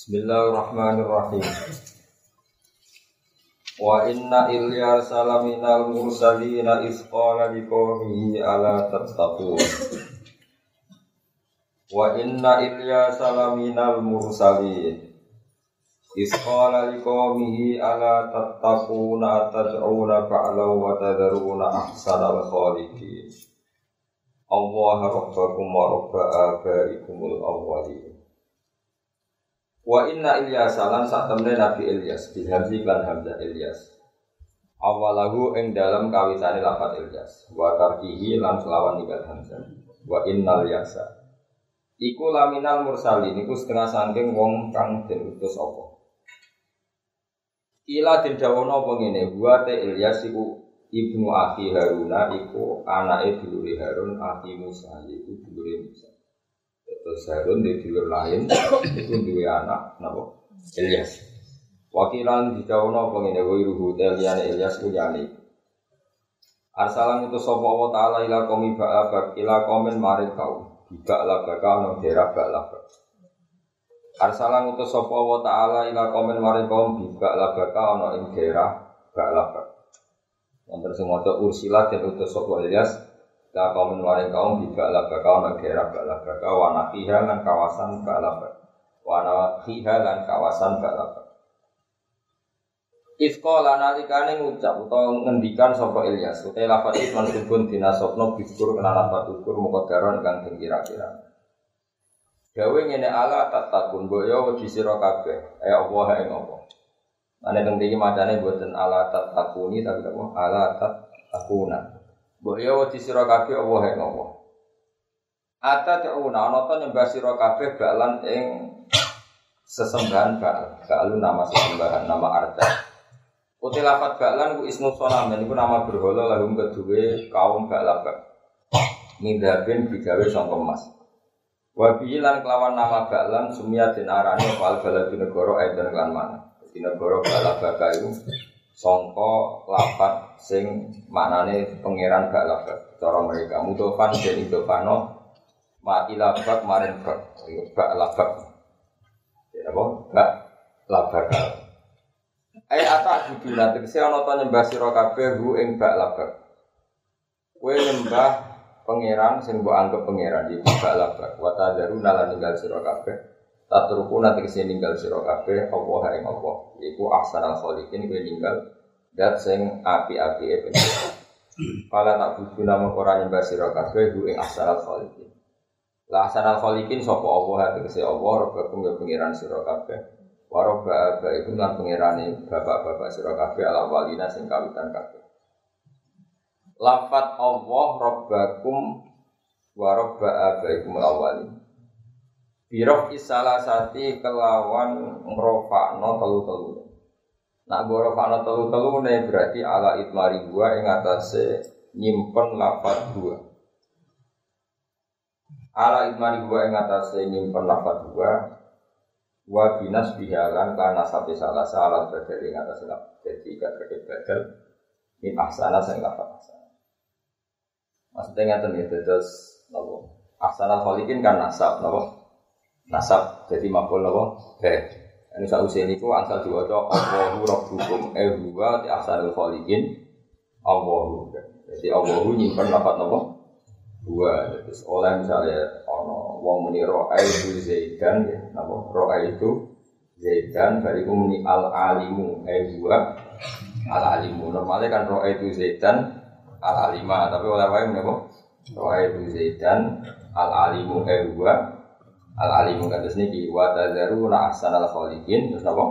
Bismillahirrahmanirrahim. Wa inna Ilyas salaminal mursalina isqala liqaumihi ala tattaqun. Wa inna Ilyas salaminal mursalin Isqala liqaumihi ala tattaquna tad'una ba'law wa tadharuna ahsanal khaliqin. Allah rabbakum wa rabba abaikumul awwalin. Wa inna Ilyas lan sak temne Nabi Ilyas bil hamzi lan hamzah Ilyas. Awalahu ing dalam kawitane lafat Ilyas wa tarkihi lan selawan ninggal hamzah. Wa innal yasa. Iku laminal mursalin iku setengah sangking wong kang den utus apa. Ila den dawono apa ngene, wa te Ilyas iku ibnu akhi Haruna iku anake dulure Harun akhi Musa iku dulure Musa. Terus Harun di dulur lain itu dua anak, napa? Ilyas. Wakilan dikawuno pengene wa ruhu teliyane Ilyas kuyane. Arsalan itu sapa Allah taala ila qaumi ba'abak ila qaumin marid kaum. Bika la baka no daerah bak la Arsalan itu sapa Allah taala ila qaumin marid kaum bika la baka ono ing daerah bak la bak. Wonten sing maca ursilat dan utus sapa Ilyas La kaum waring kaum di ba'la bakal nang daerah ba'la bakal wana fiha lan kawasan ba'la bakal wana fiha lan kawasan ba'la bakal Ifqala nalikane ngucap utawa ngendikan sapa Ilyas utai lafat iki mansubun dinasabno biskur kena lafat ukur muqaddaron kang den kira-kira. Gawe ngene ala tatakun mbok yo wedi sira kabeh. Eh Allah ing apa Ane teng iki macane mboten ala tatakuni tapi apa? Ala tatakuna Mbok ya wedi sira kabeh Allah ing Allah. Ata ta'una ana ta nyembah sira kabeh balan ing sesembahan bal. Balu nama sesembahan, nama arta. Uti lafat balan ku ismu solam iku nama berhala lahum kedue kaum balabak. Mindabin digawe sangka emas. Wa lan kelawan nama balan sumia den arane fal baladu negara aiden lan mana. Di negara balabaka iku songko lapat sing maknane pangeran gak lapat cara mereka mutofan dan idofano mati lapat marin bak gak lapat ya apa? Gak lapat Ai ata kudu nanti saya nonton nyembah sira kabeh hu ing bak lapat kowe nyembah pangeran sing mbok anggap pangeran iki bak lapat wa tadaru nalan ninggal sira kabeh. Tatruku nanti ke sini ninggal siro kafe Allah ing Allah. Iku ahsanal kholikin gue ninggal Dat sing api-api e tak budu nama orang nyembah siro kafe Gue ing ahsanal kholikin Lah ahsanal kholikin sopo Allah? Hati kese Allah Rabbakum ya pengiran kafe Warobba abba itu lan pengirani Bapak-bapak siro kafe ala walina sing kawitan kafe Lafat Allah Rabbakum Warobba abba ikum awalin Birof isalasati kelawan ngrofakno telu-telu. Nak ngrofakno telu-telu ne berarti ala itmari gua ing atase nyimpen lafat gua. Ala itmari gua ing atase nyimpen lafat gua wa binas bihalan karena sampai salah salah badal ing atase lafat. Jadi gak terkait badal min ahsana sing lafat ahsana. Maksudnya ngeten ya terus nopo. Ahsana kholikin kan nasab nopo nasab jadi makul apa eh ini saya usia ini ku asal diwaca Allahu Rabbukum eh huwa di asalul khaliqin. Allahu. Jadi Allahu nyimpen lapat nopo dua terus oleh misalnya ono wong muni roa itu zaidan ya itu zaidan bariku muni al alimu eh huwa al alimu normalnya kan roa itu zaidan al alima tapi oleh wae nopo roa itu zaidan al alimu eh huwa al alimu kata sini wa tazaruna ahsanal khaliqin. Terus apa?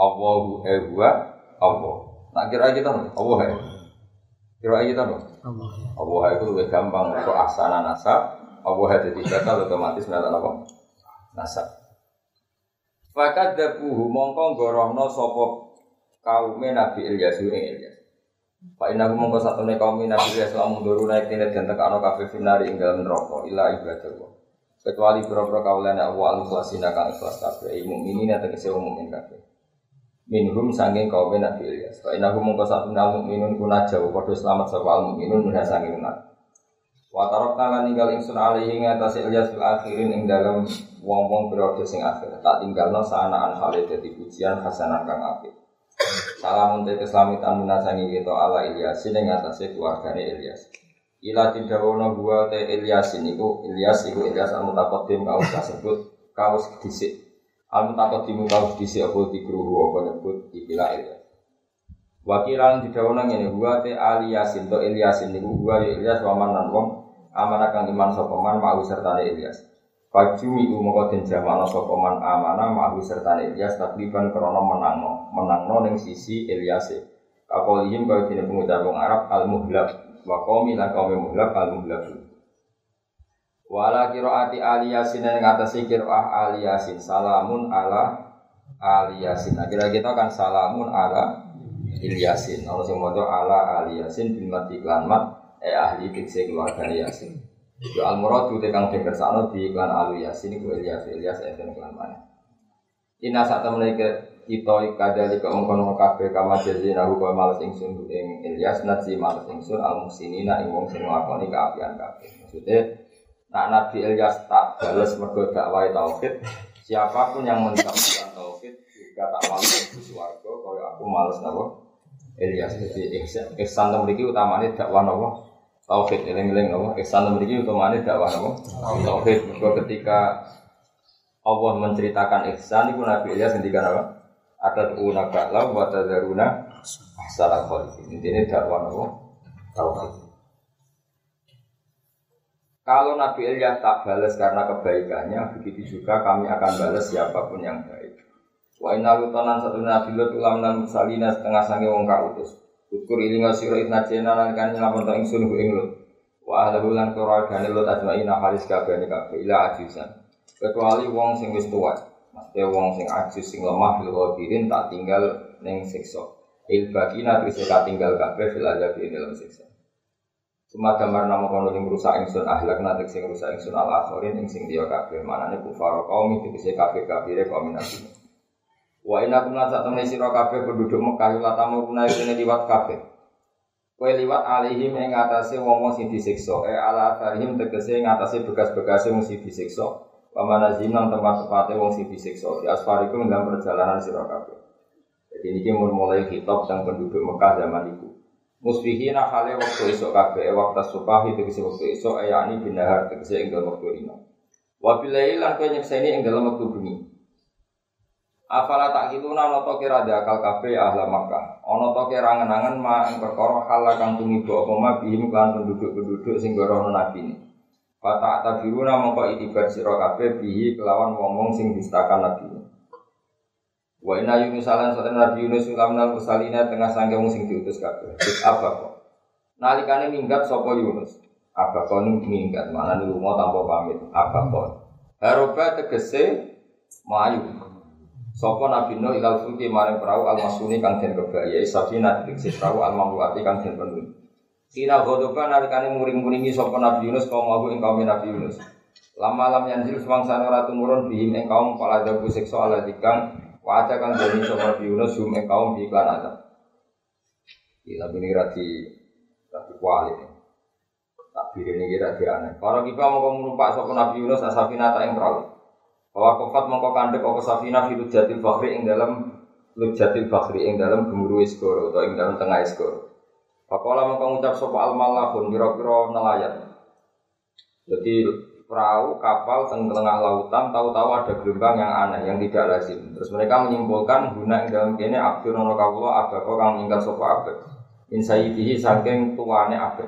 Allahu huwa Allah. Nak kira kita Allah ya kira kita Allah Allah itu lebih gampang kok ahsana nasab. Allah jadi bakal otomatis melalui apa? Nasab. Fakat dabuhu mongko gorohno sopo kaume Nabi Ilyas? Ing Ilyas. Pak Inah mongko satu nih kaum Nabi Ilyas lamun dulu naik tina dan tekano kafe finari ing dalam neraka ila ibadah kecuali berapa kaulan awal ikhlasina kang ikhlas kabeh mukminin atau kese mukmin kabeh minhum sanging kaum Nabi Ilyas fa innahu mongko sak minal mukminun kuna jauh padha selamat sapa al mukminun minha sanging nak Wa tarokna lan ninggal ingsun alaihi ngatas Ilyas fil akhirin ing dalam wong-wong periode sing akhir. Tak tinggalno sanaan hale dadi pujian hasanan kang apik. Salam untuk keselamatan minasangi kita ala Ilyas ing ngatasé keluargane Ilyas. Ila tidawono gua te Ilyas iku Ilyas iku Ilyas al mutaqaddim kaus kasebut kaus dhisik. Al mutaqaddim kaus dhisik apa dikruhu apa nyebut ikilah Ilyas. Wakilan didawono ngene gua te Ali Yasin to Ilyas niku gua ya Ilyas waman lan wong amanah kang iman sapa man mau sertane Ilyas. Fajumi umoko den jamana sapa man amanah mau sertane Ilyas takliban krana menangno, menangno ning sisi Ilyas. Kapolihim kaya dene pengucap wong Arab al muhlab wa qaumi lan qaumi muhlab al muhlab. Wala qiraati ali yasin ing atase qiraah ali yasin salamun ala ali yasin. Akhirnya kita kan salamun ala Ilyasin. Ono sing maca ala ali yasin bil mati iklan mat eh ahli tikse keluarga Yasin. Yo al muradu te kang den kersano di iklan alu Yasin iku Ilyas Ilyas enten iklan mana. Ina sak temene ke kita kadali kok mengkono kabeh kama jazina hu kaya males ingsun ing Ilyas nasi males ingsun al musinina ing wong sing nglakoni kaapian kabeh. Maksudnya nak Nabi Ilyas tak balas mergo dakwah tauhid, siapa pun yang mencapai tauhid juga tak males di swarga kaya aku males napa? Ilyas. Jadi ihsan memiliki utamanya dakwah napa? Tauhid eling-eling napa? Ihsan memiliki utamanya dakwah napa? Tauhid. Mergo ketika Allah menceritakan ihsan itu Nabi Ilyas ngendikan apa ada una ba'la wa tadaruna ahsana khaliqin intinya dakwah napa tauhid kalau Nabi Ilyas tak balas karena kebaikannya, begitu juga kami akan balas siapa pun yang baik. Wa inna lutanan satu nabi lut ulam dan musalina setengah sange wong kautus. Ukur ilinga sira itna jena lan kan nyelamet ing sun ing lut. Wa ahlahu lan keluargane lut ajmaina halis kabehane kabeh ila ajusan. Kecuali wong sing wis tuwa. Maksudnya wong sing ajus sing lemah fil ghadirin tak tinggal ning siksa. Il bagina terus tak tinggal kabeh fil azab ing dalam siksa. Cuma gambar nama kono yang rusak ingsun ahlak nanti sing rusak ingsun al akhirin ing sing dia kabeh manane kufar kaum itu bisa kabeh kabeh kaum nabi. Wa inna kum lan sak temene sira kabeh penduduk Mekah la tamu kuna ini liwat kabeh. Kowe liwat alihim ing atase wong-wong sing disiksa, e ala atharihim tegese ing atase bekas-bekase wong sing disiksa. Wa manazim nang tempat-tempate wong sing disiksa. Di asfarikum dalam perjalanan sira kabeh. Jadi ini mulai kitab tentang penduduk Mekah zaman itu. Musbihina hale waktu esok kabeh waktu subahi tegese waktu esok ayani binahar tegese ing dalam waktu rino. Wa bilail lan kowe nyekseni ing dalam waktu bengi. Afala tak kituna ana to kira akal kabeh ahla Makkah. Ana to kira ngenangan ma ing perkara hal kang tumiba apa ma bihim kan penduduk-penduduk sing gorono nabi ini. Fata tabiruna mongko itibar sira kabeh bihi kelawan wong-wong sing distakan nabi. Wa inna Yunus alan satan Nabi Yunus ulamna musalina tengah sangge wong sing diutus kabeh. Apa kok? Nalikane minggat sapa Yunus. Apa kok minggat nih lunga tanpa pamit. Apa kok? Haroba tegese melayu. Sapa Nabi Nuh ilal fulki maring perahu al masuni kang den kebaya safina tegese perahu al mamluati kang den penuh. Sina godoba nalikane muring-muringi sapa Nabi Yunus kaum aku ing kaum Nabi Yunus. Lama lam yanzil semangsa ora tumurun bihim ing kaum pala dabu siksa ala dikang Waca kan jadi sama Nabi Yunus hum ing kaum di iklan azab. Iya, tapi ini rati rati kuali. Takbir ini kira kira aneh. Para kita mau numpak sopo Nabi Yunus asafina tak ing perahu. Bahwa kofat mongko kandek opo safina filu jatil bakri ing dalam lujatil bakri ing dalam gemuruh iskoro atau ing dalam tengah iskoro. Pakola mongko ngucap sopo almalahun kira-kira nelayan. Jadi perahu kapal teng tengah lautan tahu-tahu ada gelombang yang aneh yang tidak lazim. Terus mereka menyimpulkan guna yang dalam kene abdur nono kawula abako kang ingkar sapa abad. In sayyidihi saking tuane abad.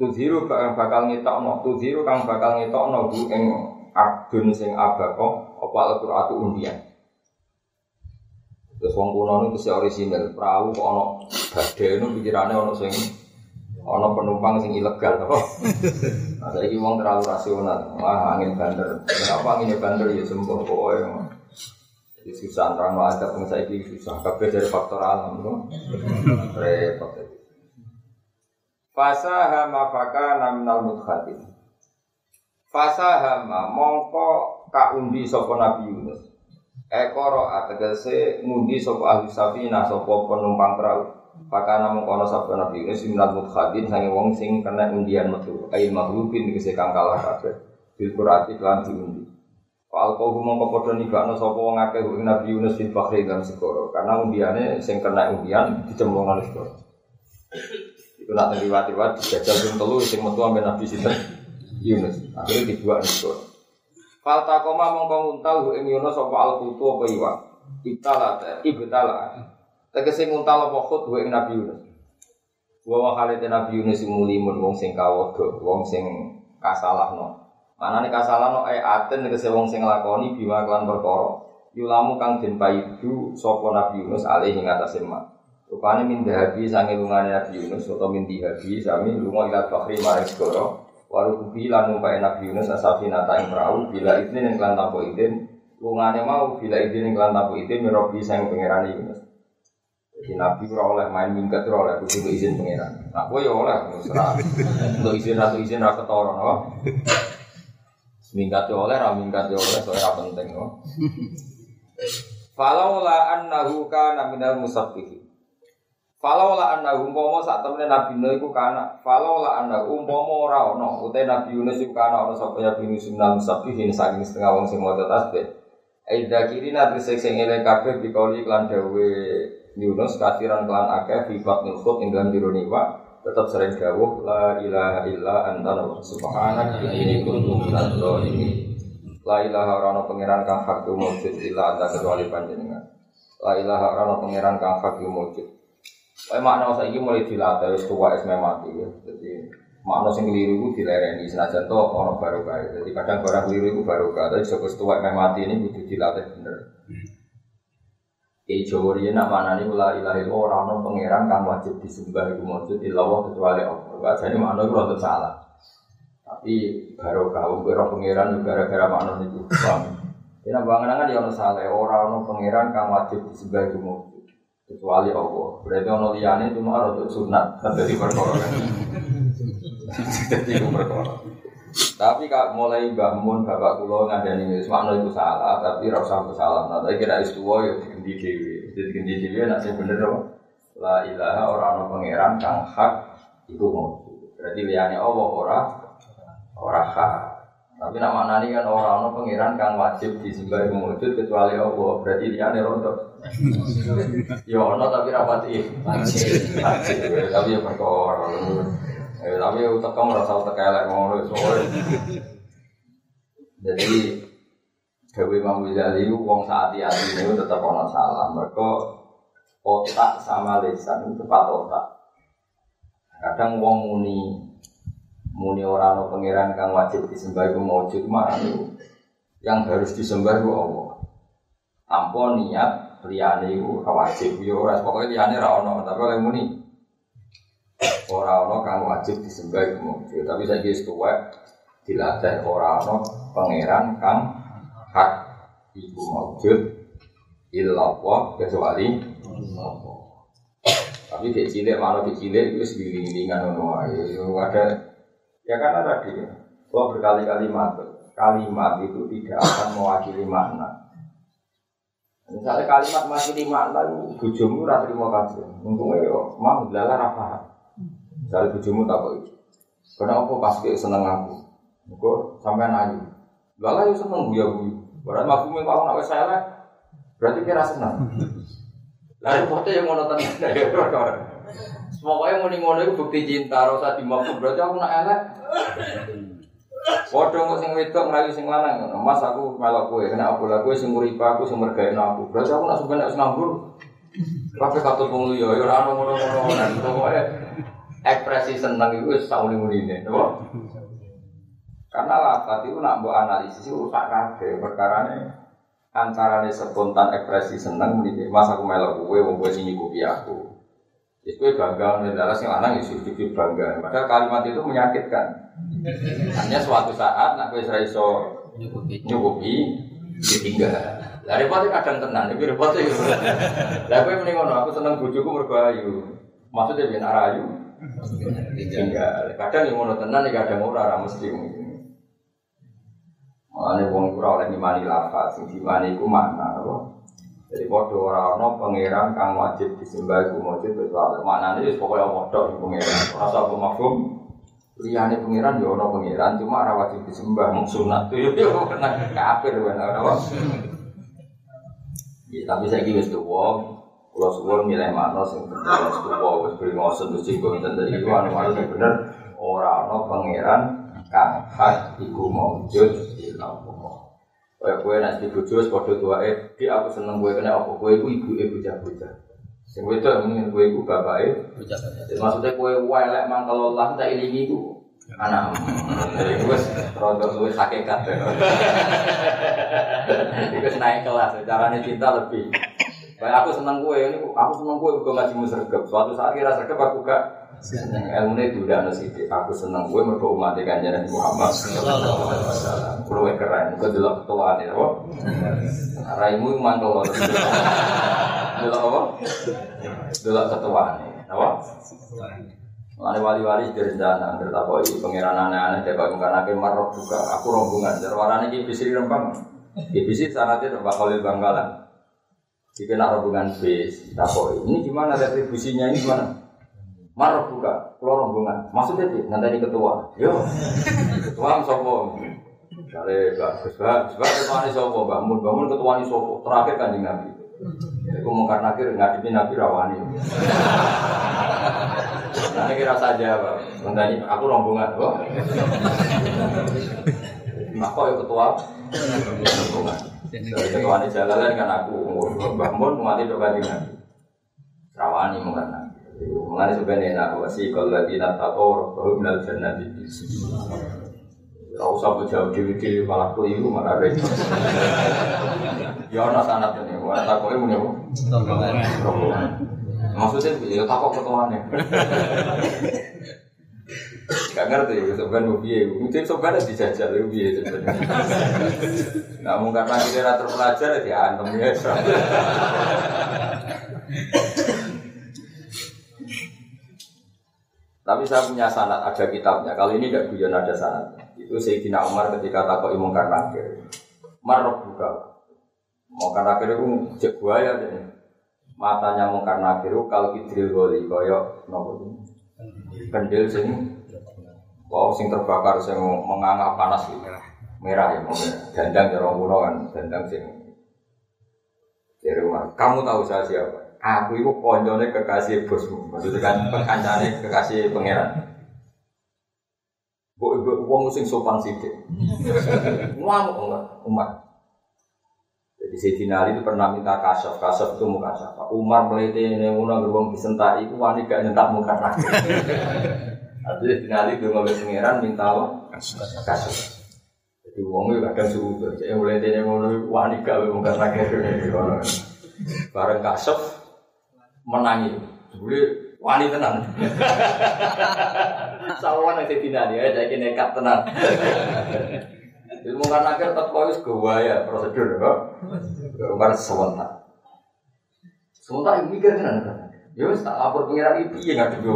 Tudhiru kang bakal ngetokno, tudhiru kang bakal ngetokno bu ing abdun sing abako apa al-Qur'atu undian. Terus wong kuno niku sing orisinal, perahu kok ana badhe niku pikirane ana sing Ono penumpang sing ilegal apa? Nah, saiki wong terlalu rasional. Wah, angin bandar. Kenapa angin bandar ya sembuh pokoke. Jadi susah terang ada pun saiki susah kabeh dari faktor alam tuh. Repot. Fasa hama faka naminal mudkhatin. Fasa hama mongko kaundi sapa Nabi Yunus. Ekoro ategese ngundi sapa ahli safina sapa penumpang perahu. Pakana mengkono sabda Nabi Yunus minal mudkhadin sange wong sing kena undian metu ail maghlubin dikese kang kalah kabeh bil qurati lan diundi. Fal kau mongko padha nibakno sapa wong akeh ing Nabi Yunus bin Fakhri dalam segoro karena undiane sing kena undian dicemplungno segoro. Itu nak riwayat-riwayat dijajal ping telu sing metu ambe Nabi sinten Yunus. Akhirnya dibuat segoro. Fal takoma mongko nguntal ing Yunus sapa al kutu apa iwak. Ibtala ibtala Tegese nguntal apa khut ing Nabi Yunus. Wa wa halite Nabi Yunus mulimun wong sing kawodo, wong sing kasalahno. Manane kasalahno ay aten tegese wong sing nglakoni bima kelan perkara. Yulamu kang den paidu sapa Nabi Yunus alih ing atase mak. Rupane min dahabi sange lungane Nabi Yunus utawa min dihabi sami lunga ila bakhri maring segara. Waru kubi lan numpai Nabi Yunus asafina ta ing perahu bila izin ing kelan tanpa izin lungane mau bila izin ing kelan tanpa izin mirobi sang pangeran Yunus. Jadi Nabi ora oleh main minggat ora oleh kudu izin pangeran. Nah, kowe ya oleh serah. Untuk izin atau izin ra ketara no. Minggat ya oleh, ra minggat ya oleh, soalnya penting no. Falau la annahu kana minal musabbihin. Falau la annahu umpama sak temene Nabi Nuh iku kana, falau la annahu umpama ora utai Nabi Yunus iku kana ono sapa ya Yunus minal musabbihin saking setengah wong sing maca tasbih. Aida kirina trisek sing eling kabeh bikauli klan dawe Yunus kathiran kelan akeh fi batnil khut ing dalam tetap sering dawuh la ilaha illa anta subhanak inni kuntu minadz zalimin. la ilaha ora pangeran kang hak mujud illa anta kecuali panjenengan. La ilaha ora pangeran kang hak mujud Kayak makna saiki mulai dilatih wis tuwa es mati ya. Jadi makna sing keliru iku dilereni senajan to ono barokah. Jadi kadang barang keliru iku barokah, tapi saka tuwa mati ini kudu dilatih bener. Kiai Jawa riyen nak manani la ilaha illallah ora ono pangeran kang wajib disembah iku maujud illallah kecuali Allah. Bacane makna iku rada salah. Tapi barokah wong kira pangeran gara-gara makna niku. Paham? Yen bangunan ya ono salah, ora ono pangeran kang wajib disembah maujud kecuali Allah. Berarti ono liyane cuma rada sunat dari perkara itu perkara. Tapi kak mulai bangun bapak kulo ngandani wis makna itu salah, tapi ora usah salah. Nah, tapi kira wis tuwa ya digendi dhewe. Jadi digendi dhewe nek bener apa? La ilaha ora ana pangeran kang hak iku mau. Berarti liyane Allah ora ora hak. Tapi nak maknani kan ora ana pangeran kang wajib disembah wujud kecuali Allah. Berarti liyane rontok. Ya ono tapi rapati wajib. Tapi ya perkara. Eh, tapi utak kamu rasa utak elek ngono soalnya. Jadi Dewi Imam wong saat hati ini tetap ono salah. Mereka otak sama lisan itu tepat otak. Kadang wong muni muni orang no pangeran kang wajib disembah itu maujud mah yang harus disembah itu Allah. Tanpa niat liyane itu wajib. Yo ora pokoke liyane ono tapi oleh muni ora ono kang wajib disembah iku mungkin tapi saya wis tuwek dilatih ora ono pangeran kang hak iku maujud illallah kecuali tapi di cilik malah di cilik itu segiling-gilingan ono wae. Ada ya karena tadi gua berkali-kali matur kalimat itu tidak akan mewakili makna Misalnya kalimat mewakili makna itu bujumu ora trimo kabeh. Untungnya yo mau lala ra paham. Misalnya bujumu tak kok itu. Kenapa pas kayak seneng aku? Kok sampai ayu. Lala yo seneng buya buyu. Berarti aku mau kau nak saya Berarti kira seneng. Lalu foto yang ngono tenan. Pokoknya mau ngono itu bukti cinta, rasa dimabuk. Berarti aku nak elek. Waduh kok sing wedok nglayu sing lanang. Mas aku melok kowe, kena aku lha kowe sing nguripi aku sing mergaeno aku. Berarti aku nak sampeyan nek nganggur. Kabeh katut wong liya, ya ora ono ngono-ngono. Pokoke ekspresi seneng iku wis sak muni-munine, napa? Karena lafat itu nak mbok analisis itu rusak kabeh perkarane antarane spontan ekspresi seneng muni Mas aku melok kowe wong kowe nyukupi aku. Itu kue bangga, adalah sing lanang ya sudah bangga. Padahal kalimat itu menyakitkan. Hanya suatu saat nak kue seraiso nyukupi, ditinggal. Lah repotnya kadang tenan, tapi repotnya itu. Lah kue mending ngono, aku seneng bojoku mergo ayu. Maksudnya biar arayu. Tinggal. Kadang yang ngono tenan, kadang ora ora mesti. Makanya wong ora oleh ngimani lafaz, sing dimani iku makna apa? Jadi padha ora ana pangeran kang wajib disembah iku wajib kecuali maknane wis pokoke padha iku pangeran. Ora usah mafhum. Liyane pangeran ya ana pangeran cuma ora wajib disembah mung sunat tuh yo kena kafir. Ya, tapi mana sing bener wis tuwa wis beri ngosen wis sing ngoten dari anu bener ora ana pangeran kang hak iku maujud Allah. Kaya kowe nek di bojo wis padha tuwae, "Ki aku seneng kowe kena apa kowe iku ibuke bocah-bocah." Sing wedok mungkin iku bapake Bocah-bocah. Jadi maksudnya kue welek mangkel Allah tak ilingi ku anak. Jadi gue rodo luwes hakikat. Jadi gue naik kelas, caranya cinta lebih. Kayak aku seneng kue ini, aku seneng kue gue ngaji musregep. Suatu saat kira sregep aku gak ilmu ini udah ada sidik. Aku seneng kue mereka umat ikan Nabi Muhammad. Kulo wae keren, gue dulu ketua nih, apa? Raimu mangkel Allah. Dulu apa? Dulu ketua nih, apa? Ada wali-wali di rencana, bertakoi pangeran aneh-aneh, dia kau mungkin akhir marok juga. Aku rombongan, jarwarane ki bisi rempang. Ki bisi sanatnya rempang kali bangkalan. Jika nak rombongan bis, takoi. Ini gimana retribusinya ini gimana? Marok juga, keluar rombongan. Maksudnya sih, nanti ketua. Yo, ketua sopo. Kali bagus banget, sebab ketua ini sopo, bangun, bangun ketua ini sopo. Terakhir kan nabi. Aku mau karena akhir ngadepi nabi rawani. Nanti kira saja, Pak. Nanti aku rombongan, Pak. Nah, kok ya ketua? Rombongan. Dari ketua ini jalanan kan aku, Mbah Mun, mati dok kanjeng Nabi. Rawani mungkin Mengenai sebenarnya nak wasi kalau lagi nak tahu bahwa benar jannah di Kau usah jauh dewi dewi malah keliru malah repot. Ya ana sanat ini, wah takoke muni apa? Rombongan. Maksudnya ya takok ketuane. Gak ngerti ya, sebenarnya mau biye. Mungkin sebenarnya dijajal ya biye sebenarnya. Namun karena kita terpelajar ya diantem ya. Tapi saya punya sanat, ada kitabnya. Kalau ini tidak guyon ada sanat. Itu Sayyidina Umar ketika takut imam nakir. Marok buka. Mau nakir itu cek buaya deh. Matanya mungkar nakir itu kalau kidril goli koyok nopo kendil sing wow sing terbakar sing menganga panas gitu. Merah ya, mau merah. Dandang ya orang kan, dandang sing dari rumah. Kamu tahu saya siapa? Aku itu konjone kekasih bosmu, maksudnya kan pekancane kekasih pangeran. Bu ibu uang sing sopan sidik. Ngamuk enggak umat. Jadi Sayyidina Ali itu pernah minta kasaf, kasaf itu muka siapa? Umar meliti ini ngono beruang disentak itu wani gak nyentak muka lagi. Artinya Sayyidina Ali itu ngambil pangeran minta apa? Kasaf. Jadi uang itu kadang suhu, jadi meliti ini ngono wani gak muka lagi. Bareng kasaf, menangi. Boleh wani tenan. Sawan yang tidak dia, jadi nekat tenan. Ilmu kan akhir tetap kau gawaya prosedur kok. Kemarin sebentar. Sebentar yang mikir kan Ya wis tak lapor pengiran itu ya nggak ada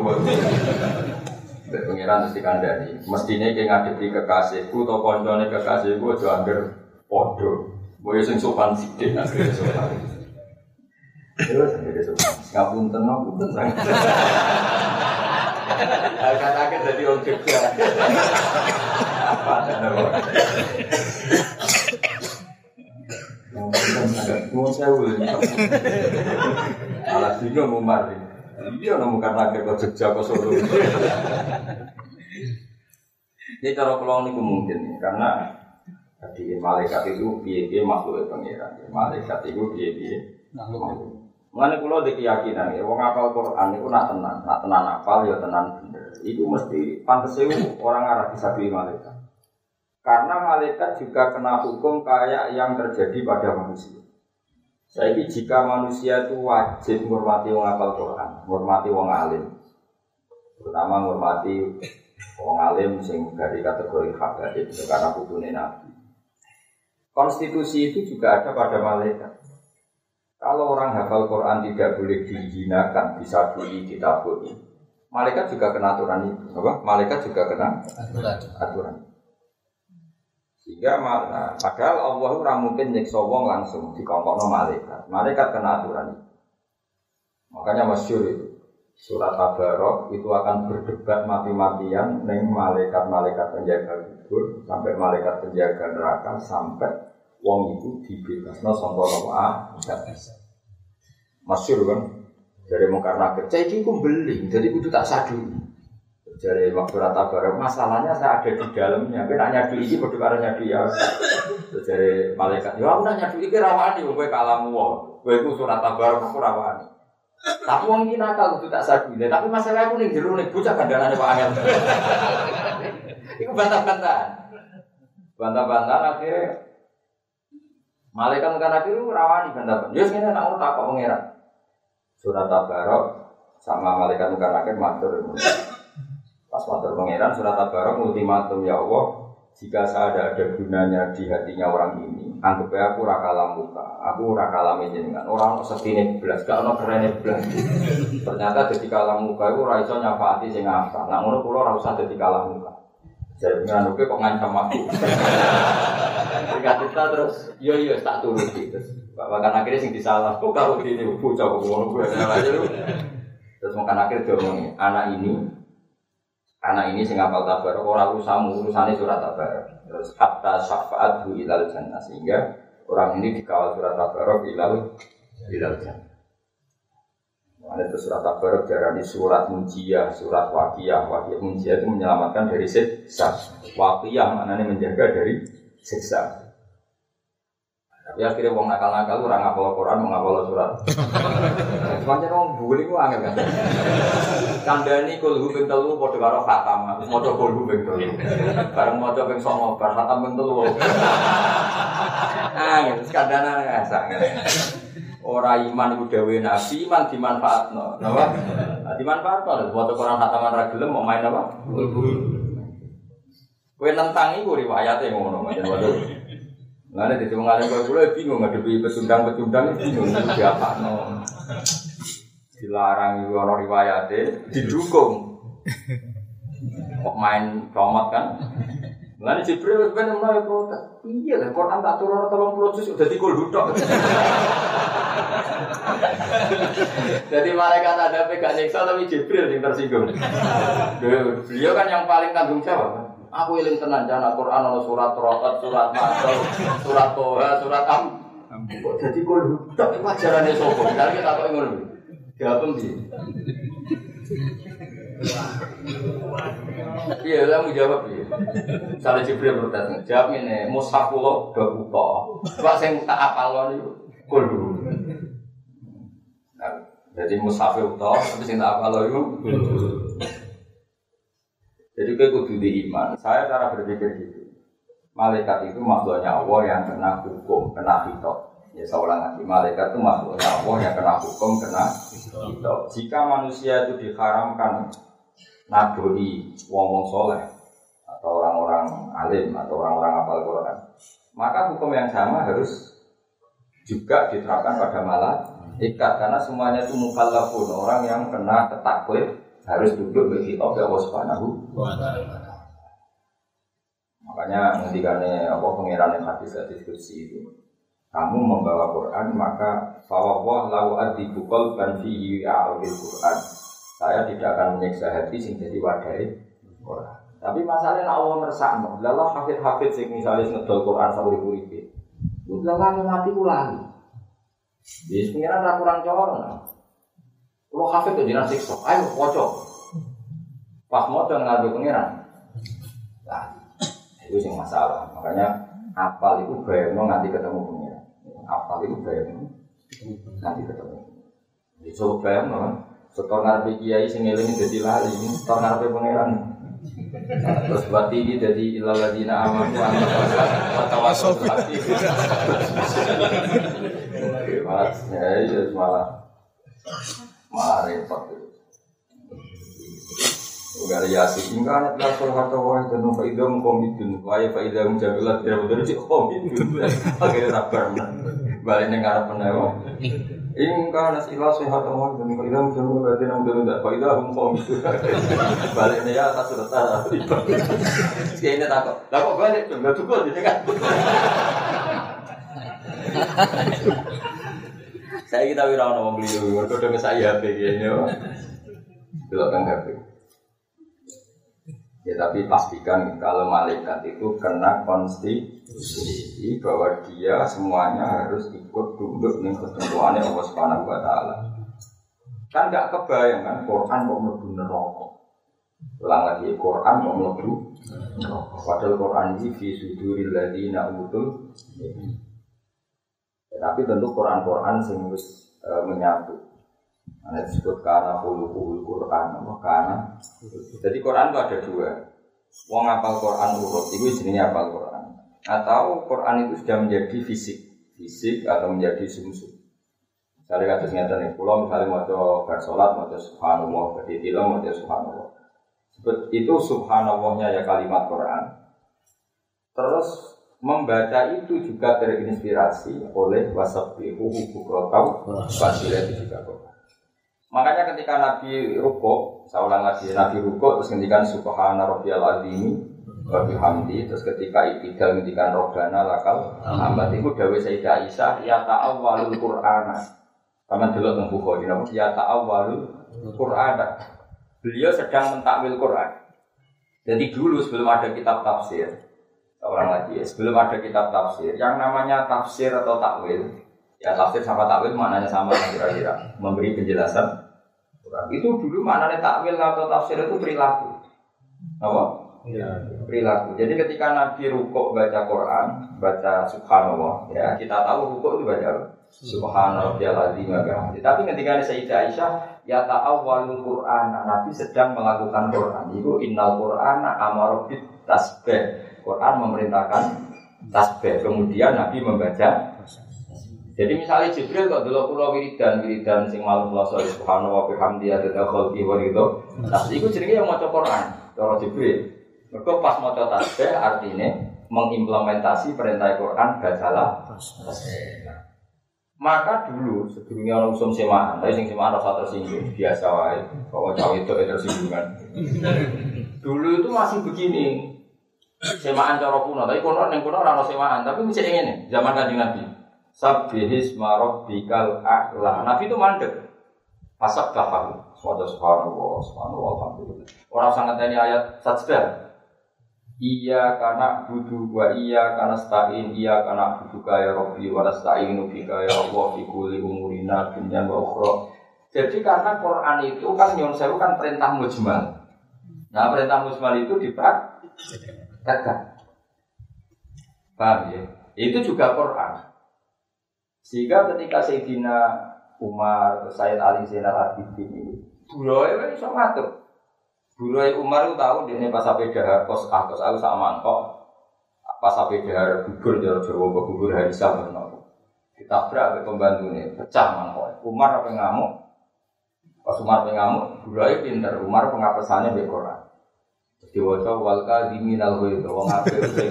Pengiran mesti kandani. Mestinya kayak ngadepi kekasihku atau koncone kekasihku aja hampir podo. Boyo sing sopan sidik akhirnya sopan. Terus jadi sopan. Ngapunten ngapunten sang. Kata-kata jadi orang juga. Apa ada Mau saya boleh Alat bingung Umar ini. Iya nemu karena akhir kau Jogja kau Solo. Ini cara pulang ini mungkin karena tadi malaikat itu biaya makhluk pengiran. Malaikat itu biaya makhluk. Mengenai pulau di keyakinan ya, wong apal Quran itu nak tenang, nak tenang apal ya tenang bener. Itu mesti pantas orang Arab bisa pilih malaikat. Karena malaikat juga kena hukum kayak yang terjadi pada manusia. Jadi jika manusia itu wajib menghormati wong apal Quran, menghormati wong alim, terutama menghormati wong alim sing dari kategori hak itu karena putune nabi. Konstitusi itu juga ada pada malaikat. Kalau orang hafal Quran tidak boleh dihinakan, disabui, ditabui. Malaikat juga kena aturan itu. Apa? Malaikat juga kena Aturan. aturan. Sehingga mana? Padahal Allah ora mungkin nyiksa wong langsung dikongkokno malaikat. Malaikat kena aturan itu. Makanya masyur itu. Surat Tabarok itu akan berdebat mati-matian dengan malaikat-malaikat penjaga kubur sampai malaikat penjaga neraka sampai wong itu dibebasno sangka ah tidak bisa. Masyur kan? Dari mungkar nakir, saya ini beli, jadi kudu tak sadu. Dari waktu rata bareng, masalahnya saya ada di dalamnya. Tapi nak nyadu ini karo nyadu ya. Dari malaikat, ya aku nak nyadu ini rawani, gue kalamu wong. Gue itu surat tabarok aku rawani. Tapi wong ini nakal kudu tak sadu. Tapi masalah aku jeru nih bocah kandangannya Pak Angel. Itu bantah-bantahan. Bantah-bantahan akhirnya Malaikat mungkar nakir itu rawani bantah-bantahan. Ya sini nak ngurut tak kok mengira surat Tabarok sama malaikat muka nakir matur. Pas matur pangeran surat Tabarok ultimatum ya Allah, jika saya ada ada gunanya di hatinya orang ini, anggap aku rakalam muka, aku rakalam jenengan. Orang setine belas, gak ono keren belas. Ternyata jadi kalam muka itu raiso nyafati sing apa. Nah ngono kula ora usah jadi kalam muka. Jadi pengen kok ngancam aku. Ketika kita terus, yo yo tak turuti terus. Bahkan akhirnya sing disalah, kok kau ini bocah kok ngono gue salah aja Terus makan akhir dia ngomong, anak ini, anak ini sing apal tabar, orang usahamu urusannya surat tabar. Terus kata syafaat bu ilal jannah sehingga orang ini dikawal surat tabar ilal ilal jannah. Ada itu surat tabar darah surat munjiyah, surat wakiyah. Wakiyah munjiyah itu menyelamatkan dari siksa. Wakiyah maknanya menjaga dari siksa. Tapi akhirnya wong nakal-nakal orang ngapal Quran, mau ngapal surat. Jadi wong bully ku angel kan. Kandani kul hu ping telu padha karo khatam, maca kul hu ping telu. Bareng maca ping 9 bar khatam ping telu. Angel kandana ngasak. Ora iman iku dawuhe Nabi, iman dimanfaatno. Napa? Dimanfaatno. Maca Quran khataman ra gelem mau main apa? Kowe nentang iku riwayate ngono, macam Nggak jadi mengalir kalau gue bingung ngadepi pecundang-pecundang bingung siapa no. Dilarang itu orang riwayatnya, didukung. Kok main comot kan? Nggak Jibril sebenarnya mulai protes. Iya lah, Quran tak turun tolong juz udah dikul duduk. Jadi malaikat ada pegang nyiksa tapi Jibril yang tersinggung. Beliau kan yang paling tanggung jawab. Aku iling tenan jana Quran ana surat Rokat, surat Masal, surat Toha, surat Am. Kok jadi kok tak ajarane sapa? Kali kita kok ngono. Jawab ndi? Iya, lah mau jawab ya. Misalnya Jibril protes, jawab ini, mushaf kula bab uta. Pak sing tak apal niku kul Nah, jadi mushaf uta, tapi sing tak apal itu jadi gue kudu di iman. Saya cara berpikir gitu. Malaikat itu makhluknya Allah yang kena hukum, kena hitok. Ya seorang lagi, malaikat itu makhluknya Allah yang kena hukum, kena hitok. Jika manusia itu diharamkan naboi wong-wong soleh atau orang-orang alim atau orang-orang apal Quran, maka hukum yang sama harus juga diterapkan pada malaikat karena semuanya itu mukallafun orang yang kena ketaklif harus duduk bagi kitab Allah Subhanahu wa Makanya ngendikane apa pengiran yang hadis diskusi itu kamu membawa Quran maka fawwah lau adibu qalban fihi a'il Quran. Saya tidak akan menyiksa hati sing jadi wadai Quran. Tapi masalahnya Allah meresakno. Lalah hafid-hafid sing misalnya ngedol Quran sauri uripe. Lalah mati ulangi. Jadi pengiran ra kurang corong. Kalau hafid itu jinak siksa, ayo pojok. Pas mau ngarep pengiran. Nah, itu sih masalah. Makanya apal itu bayang nanti ketemu pengiran. Apal itu bayang nanti ketemu. Jadi coba bayang kan. Setor ngarep kiai sing eling jadi lali, setor ngarep pengiran. Terus buat ini jadi ilaladina aman wa tawasul Malah ya malah malah repot Ugar yasi belas kalau kata wah itu nufa idam komitun, wah ya faidah menjamilah tidak betul sih komitun, akhirnya sabar. Balik ning arep penewo. Ingka nasila sehat omong demi kalau hilang jamu berarti nang dulu tidak. Kalau hilang hum Balik ya atas. Kayak ini takut. Lah kok balik nggak cukup. Saya kita wira ono beli dulu. Mereka udah saya HP kayaknya. Belok kan HP. Ya tapi pastikan kalau malaikat itu kena konstitusi bahwa dia semuanya harus ikut tunduk dengan ketentuannya Allah Subhanahu wa taala. Kan gak kebayang kan Quran kok mlebu neraka. Ulang lagi Quran kok mlebu neraka. Padahal Quran ini fi suduril ladina utul. Tapi tentu Quran-Quran sing wis e, menyatu. Nah, disebut karena hulu Quran, karena jadi Quran itu ada dua. Wong apal Quran urut, itu jenisnya apal Quran. Atau Quran itu sudah menjadi fisik, fisik atau menjadi sumsum. Misalnya kata ternyata nih, pulau misalnya mau coba bersolat, mau coba subhanallah, berdiri mau coba subhanallah. Itu subhanallahnya ya kalimat Quran. Terus membaca itu juga terinspirasi oleh wasabbihu bukrotau fasilah itu juga. Makanya ketika Nabi ruko, saya ulang lagi, Nabi ruko terus ngendikan Subhana Rabbiyal Azimi wa bihamdi terus ketika itidal ngendikan Robbana lakal hamd itu dawuh Sayyidah Aisyah ya ta'awwalul Qur'ana. Kaman delok teng Bukhari napa ya ta'awwalul Qur'ana. Beliau sedang mentakwil Quran. Jadi dulu sebelum ada kitab tafsir, orang lagi ya, sebelum ada kitab tafsir, yang namanya tafsir atau takwil, ya tafsir sama takwil maknanya sama kira-kira, memberi penjelasan itu dulu maknanya takwil atau tafsir itu perilaku. Apa? Ya. Perilaku. Jadi ketika Nabi rukuk baca Quran, baca Subhanallah, ya kita tahu rukuk itu baca Subhanallah azim Tapi ketika Sayyidah Aisyah ya ta'awwalul Quran, Nabi sedang melakukan Quran. Itu innal Quran amara tasbih. Quran memerintahkan tasbih. Kemudian Nabi membaca jadi misalnya Jibril kok dulu pulau wiridan wiridan sing malam pulau subhanahu wa bihamdi ada khalqi wa ridho. Nah, itu jenenge yang maca Quran, cara Jibril. Mereka pas maca tasbih artinya mengimplementasi perintah Quran bacalah. Maka dulu sebelumnya orang usum semaan, tapi sing semaan rasa tersinggung biasa wae. Bahwa cawe itu tersinggung kan. Dulu itu masih begini. Semaan cara kuno, tapi kuno yang kuno orang semaan, tapi mesti ingin zaman kanjeng Nabi. Sabihis marok bikal a'la. Nabi itu mandek. Pasak baharu. Suatu subhanallah, subhanallah, alhamdulillah. Orang sangat ini ayat sajdah. Iya karena budu wa iya karena stain iya karena budu kaya Robbi wa nasta'inu bika ya Allah fi kulli umurina dunya wa. Jadi karena Quran itu kan nyon kan perintah mujmal. Nah perintah mujmal itu dipraktekkan. Paham ya? Itu juga Quran. Sehingga ketika Sayyidina Umar, Sayyid Ali Zainal Abidin ini, buloy kan bisa ngatur. Buloy Umar itu tahu dia pas sampai dahar kos ah kos aku sama mangkok. Pas sampai dahar gugur jauh Jawa gugur hari sama nopo. Ditabrak oleh pembantu ini, pecah mangkok. Umar apa ngamuk? Pas Umar ngamuk, buloy pinter. Umar pengapesannya di Quran. Diwaca wal kadhimin al ghaidh wong apik sing.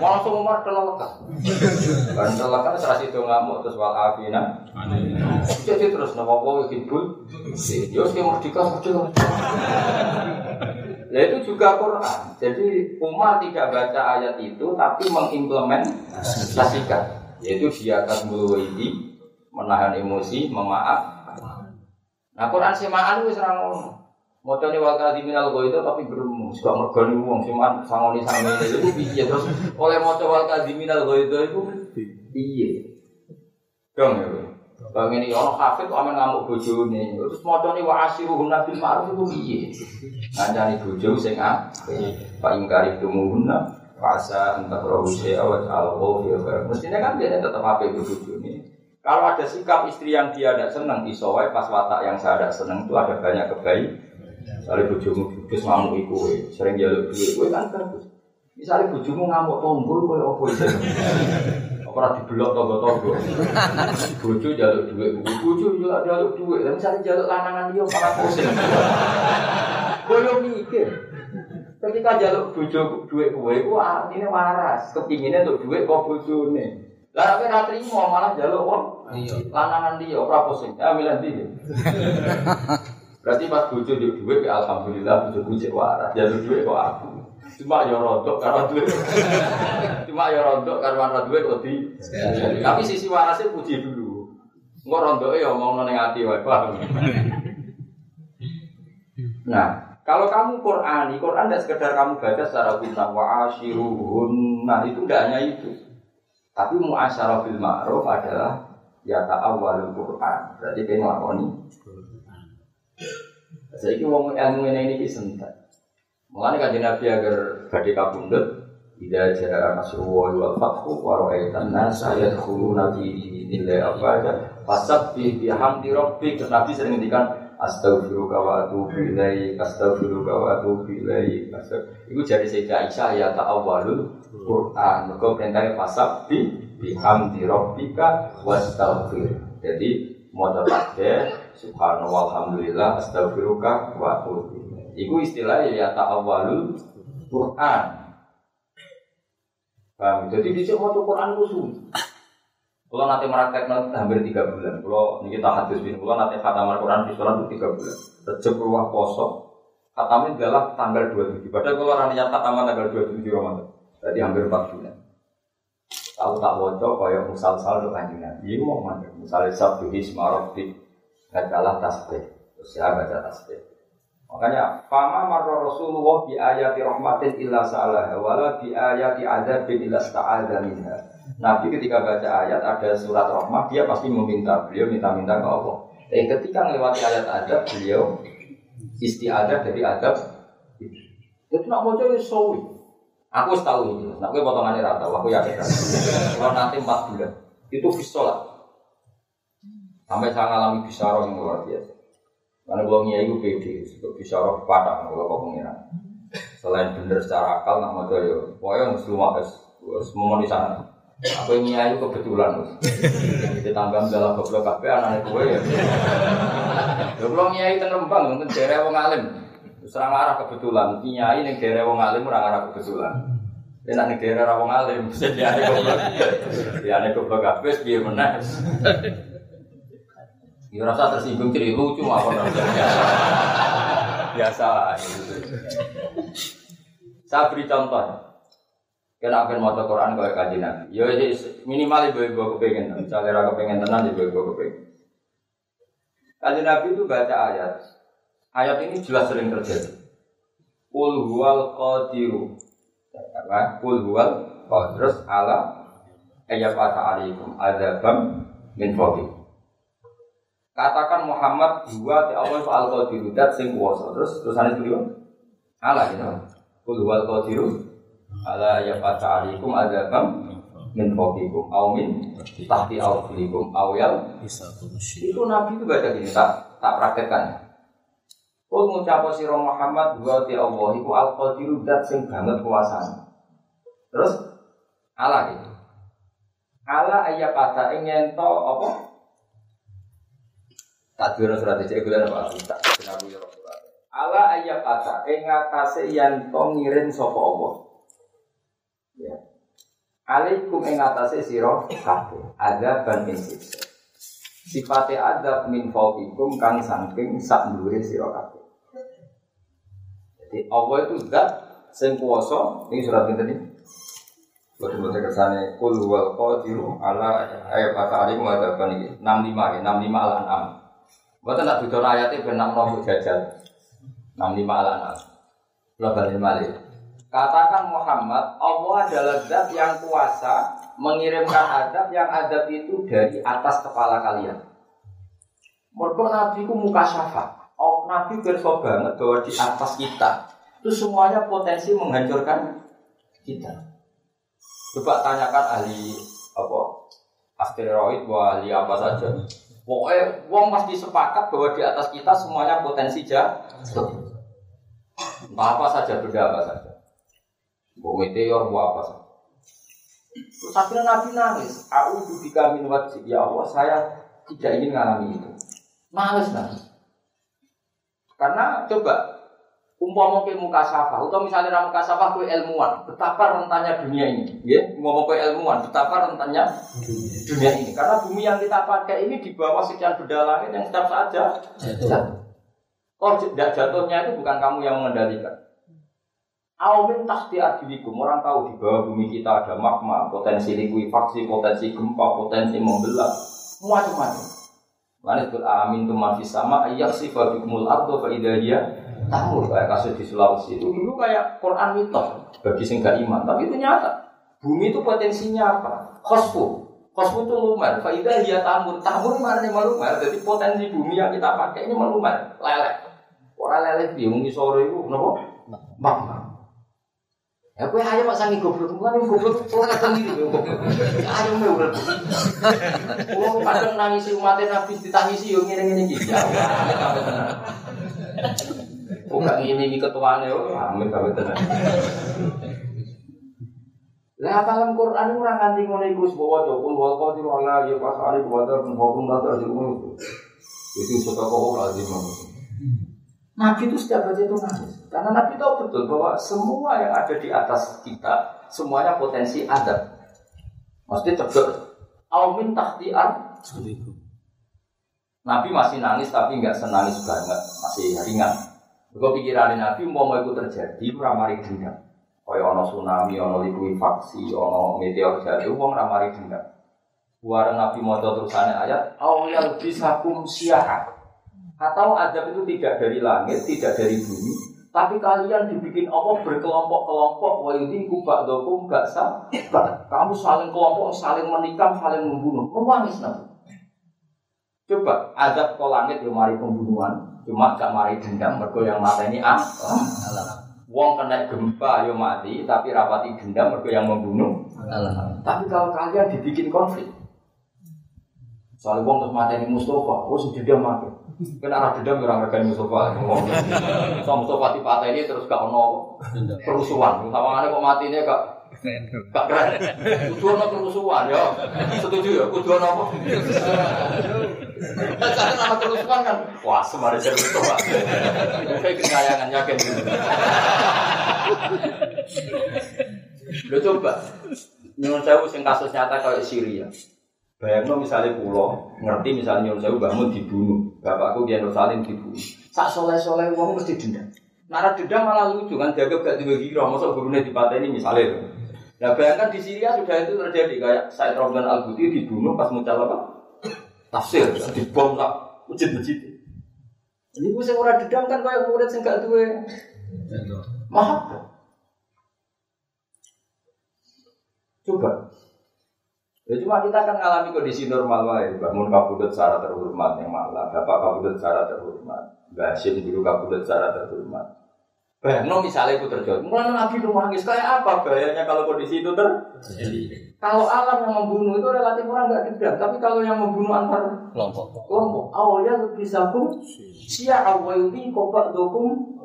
Langsung Umar telelekan. Kan telelekan salah itu ngamuk terus wal afina. Jadi terus nama wa hibul. Yo sing merdeka merdeka. Nah itu juga Quran. Jadi Umar tidak baca ayat itu tapi mengimplementasikan. Yaitu dia akan mulai menahan emosi, memaaf. Nah Quran semaan itu serang ini wakil di minal itu tapi belum suka mergani uang cuman sangoni sangoni. Itu piye? Terus oleh motor wakil di minal itu itu piye? Dong ya bang. Ini orang kafir tuh aman ngamuk nih terus motor ini wasi ruhun nabi ma'ruf itu piye? Ngancani bojo sing ah pak ingkari tumuhuna rasa entah rohu awat alwo mestinya kan dia tetap apa itu bojo nih kalau ada sikap istri yang dia tidak senang disowai pas watak yang saya tidak senang itu ada banyak kebaikan Misalnya bujumu judes ngamuk iku sering jaluk duit kowe kan bagus. Misalnya bujumu ngamuk tombol kowe apa itu? Apa di blok tonggo-tonggo. Bojo jaluk duit, bojo juga jaluk duit. Dan misalnya jaluk lanangan dia para pusing. Mikir. Ketika jaluk bojo duit kowe iku artine waras, kepinginnya untuk duit kok bojone. Lah tapi ra trimo malah jaluk wong Iya. lanangan dia ora pusing. Ya milih. Berarti pas bojo di duit ya alhamdulillah bojoku cek waras. Ya duit kok aku. Cuma ya rodok karo duit. Cuma ya rodok karo ana duit kok di. Tapi sisi warasnya puji dulu. Engko rondoke ya omongno ning ati. Nah, kalau kamu Qur'ani, Qur'an tidak sekedar kamu baca secara bintang wa ashiruhun. Nah, itu tidak hanya itu. Tapi muasyarah bil ma'ruf adalah ya ta'awwalul Qur'an. Berarti kayak ngelakoni. Saya ini wong ilmu ini ini sentak. Mulane kanjeng Nabi agar badhe kabundut Ida jaa nasrullahi wal fathu wa ra'aitan nasa yadkhuluna fi dinillahi afwaja fasabbih bihamdi rabbik. Nabi sering ngendikan Astaghfiruka wa atubu ilaik, astaghfiruka wa atubu ilaik. Iku jadi Sayyidah Aisyah ya ta'awwalul Quran. Mergo perintahnya fasabbih bihamdi rabbika wastaghfir. Jadi maca tasbih subhanallah alhamdulillah astaghfiruka wa atubu. Iku istilahnya ya ta'awwalul Quran. Paham? Jadi bisa mau Quran sulit. Kalau nanti meraktek hampir tiga bulan. Kalau ini kita hadis bin, kalau nanti khatam Al-Quran di sholat itu tiga bulan. Rejep ruah poso, khatamin adalah tanggal 27. Padahal kalau orang niat khataman tanggal 27 Ramadan, berarti hampir empat bulan. Tahu tak bocor, kayak musal-sal untuk kanjeng Nabi. Ini mau mana? Misalnya rabbi, nggak kalah tasbih. Terus ya baca tasbih. Makanya fama marra Rasulullah bi ayati rahmatin illa sa'alaha wala bi ayati adzabin illa sta'adza minha. Nabi ketika baca ayat ada surat rahmat dia pasti meminta beliau minta-minta ke Allah. Eh ketika melewati ayat adab beliau istiadah dari adab. Itu nak mau jadi sawi. Aku tahu ini. Nak gue potongannya rata. Aku yakin. Kalau nanti empat bulan itu fisolat. Sampai saya ngalami bisaroh yang luar biasa. Karena gue ngiayi gue pede, bisaroh patah kalau kau pengiran. Selain bener secara akal, nak mau jadi, pokoknya harus lumak, harus memenuhi sana. Aku yang ngiayi kebetulan, kita tambah dalam goblok kafe anak gue ya. Goblok ngiayi tenembang, mungkin daerah wong alim. Serang arah kebetulan, ngiayi ning daerah wong alim ora arah kebetulan. Enak ning daerah wong alim, bisa diane goblok. Diane goblok kafe piye meneh. Ya rasa tersinggung jadi lucu apa Biasa lah gitu. Saya beri contoh. Kenapa mau Quran kau kaji? Ya minimal ibu ibu kepengen. Misalnya raga kepengen tenang ibu ibu kepengen. Kaji nabi itu baca ayat. Ayat ini jelas sering terjadi. Kul huwal qadiru. Apa? Kul huwal terus ala ayat alaikum adabam min fawqikum. Katakan Muhammad dua ti Allah itu al qadiru dat sing kuwasa. Terus terusane beliau Allah gitu. Kul huwal qadiru ala ya fata alaikum adzabam min fawqikum aw min tahti arjulikum aw yal itu Nabi itu baca gini tak tak praktekkan. Kul ngucap sira Muhammad dua ti Allah iku al qadiru dat sing banget kuasane. Terus Allah gitu. Allah ayat kata ingin to apa? Tak dulu surat itu gue apa kita kenapa ya Rasulullah. Ala ayat kata engatase yang to ngirim sopo Allah? Ya. Alaikum engatase siro kabeh ada ban siksa. Sifate adab min fauqikum kang saking sak dhuwure sira kabeh jadi Allah itu zat sing kuwasa ini surat pinten iki Buat buat kesannya kul wal qadiru ala ayat kata alim ada ban iki 65 ya 65 ala enam Bukan nak duduk ayatnya benar mau jajal. Enam lima alanal. Lo balik balik. Katakan Muhammad, Allah adalah zat yang kuasa mengirimkan adab yang adab itu dari atas kepala kalian. Mereka Nabi ku muka syafa. Oh, Nabi berso banget bahwa di atas kita itu semuanya potensi menghancurkan kita. Coba tanyakan ahli apa asteroid, ahli apa saja. Pokoknya wong pasti sepakat bahwa di atas kita semuanya potensi jatuh. Entah apa saja, benda apa saja. Mau meteor, mau apa saja. Terus akhirnya Nabi nangis. Aku bika min wajib. Ya Allah, saya tidak ingin mengalami itu. Nangis, nangis. Karena coba, Umpama ke muka safa, atau misalnya ramu kasafah ke ilmuwan, betapa rentannya dunia ini, ya, umpama ke ilmuwan, betapa rentannya dunia ini. Karena bumi yang kita pakai ini di bawah sekian benda langit yang setiap saja jatuh. Oh, tidak jatuhnya itu bukan kamu yang mengendalikan. Awamin tahti adilikum Orang tahu di bawah bumi kita ada magma, potensi likuifaksi, potensi gempa, potensi membelah, macam-macam. Mana itu amin tuh masih sama ayat sih fabikumul ardo dia tahu kayak kasus di Sulawesi itu dulu kayak Quran mitos bagi sing gak iman, tapi itu nyata. Bumi itu potensinya apa? Khosfu. Khosfu itu lumer. Faidah dia tamur. Tamur mana nih melumer? Jadi potensi bumi yang kita pakai ini melumer. Lelek. Orang lelek bingung sore itu? Magma. Ya kowe ayo mak sangi goblok, mulane goblok ora sendiri kowe. Ayo me goblok. Wong kadang nangisi umat Nabi ditangisi yo ngene-ngene iki. Ya. Oh gak ngene iki ketuane yo, amin sampe tenan. Lah paham Quran ora nganti ngono iku wis bawa jokul wal qadir wala ya pasali wa ta hukum ta ta itu sudah kok lazim. Nabi itu setiap baca itu nangis. Karena Nabi tahu betul bahwa semua yang ada di atas kita semuanya potensi ada. Maksudnya cedek. Aumin itu. Nabi masih nangis tapi nggak senangis banget, masih ringan. Gue pikiran Nabi mau mau itu terjadi, ramari dendam. Kayak ono tsunami, ono likuifaksi, ono meteor jatuh, uang ramari dendam. Buat Nabi mau terusannya ayat, awal bisa kum siahat. Atau adab itu tidak dari langit, tidak dari bumi, tapi kalian dibikin Allah berkelompok-kelompok, wa dokum gak sah. Kamu saling kelompok, saling menikam, saling membunuh. Menangis nabi. Coba adab ke langit yang mari pembunuhan, cuma gak mari dendam, mergo yang mata ini ah. Wong kena gempa yo mati, tapi rapati dendam mergo yang membunuh. Tapi kalau kalian dibikin konflik, soalnya wong terus mati ini Mustafa, oh sudah mati. Kena arah dendam orang rekan Mustafa. So Mustafa patah ini terus gak ono kerusuhan. Tawangannya kok mati ini gak gak keren. Kudu ono kerusuhan ya. Setuju ya? Kudu ono apa? Karena nama kerusuhan kan, wah semari saya Mustafa. Kayak kesayangan yakin. Lo coba, nyuruh saya sing kasus nyata kayak Syria. Bayangno misalnya pulau, ngerti misalnya nyuruh saya bangun dibunuh, bapakku dia Salim dibunuh. Sak soleh soleh uang mesti dendam. Nara dendam malah lucu kan, jaga gak dibagi roh, masa gurunya di ini misalnya. Nah bayangkan di Syria sudah itu terjadi kayak Said Romdan Al Buti dibunuh pas muncul apa? Tafsir, dibom tak masjid-masjid. Ini gue orang dendam kan kayak murid sing gak duwe. Maaf. Coba Ya cuma kita akan mengalami kondisi normal lain. Bangun kabudut secara terhormat yang malah, bapak kabudut secara terhormat, Basim dulu kabudut secara terhormat. Bayangno misalnya itu terjadi, mulai nabi itu nangis kayak apa bahayanya kalau kondisi itu terjadi? Kalau alam yang membunuh itu relatif orang nggak dendam, tapi kalau yang membunuh antar kelompok, kelompok awalnya bisa pun sia awalnya kopak dokum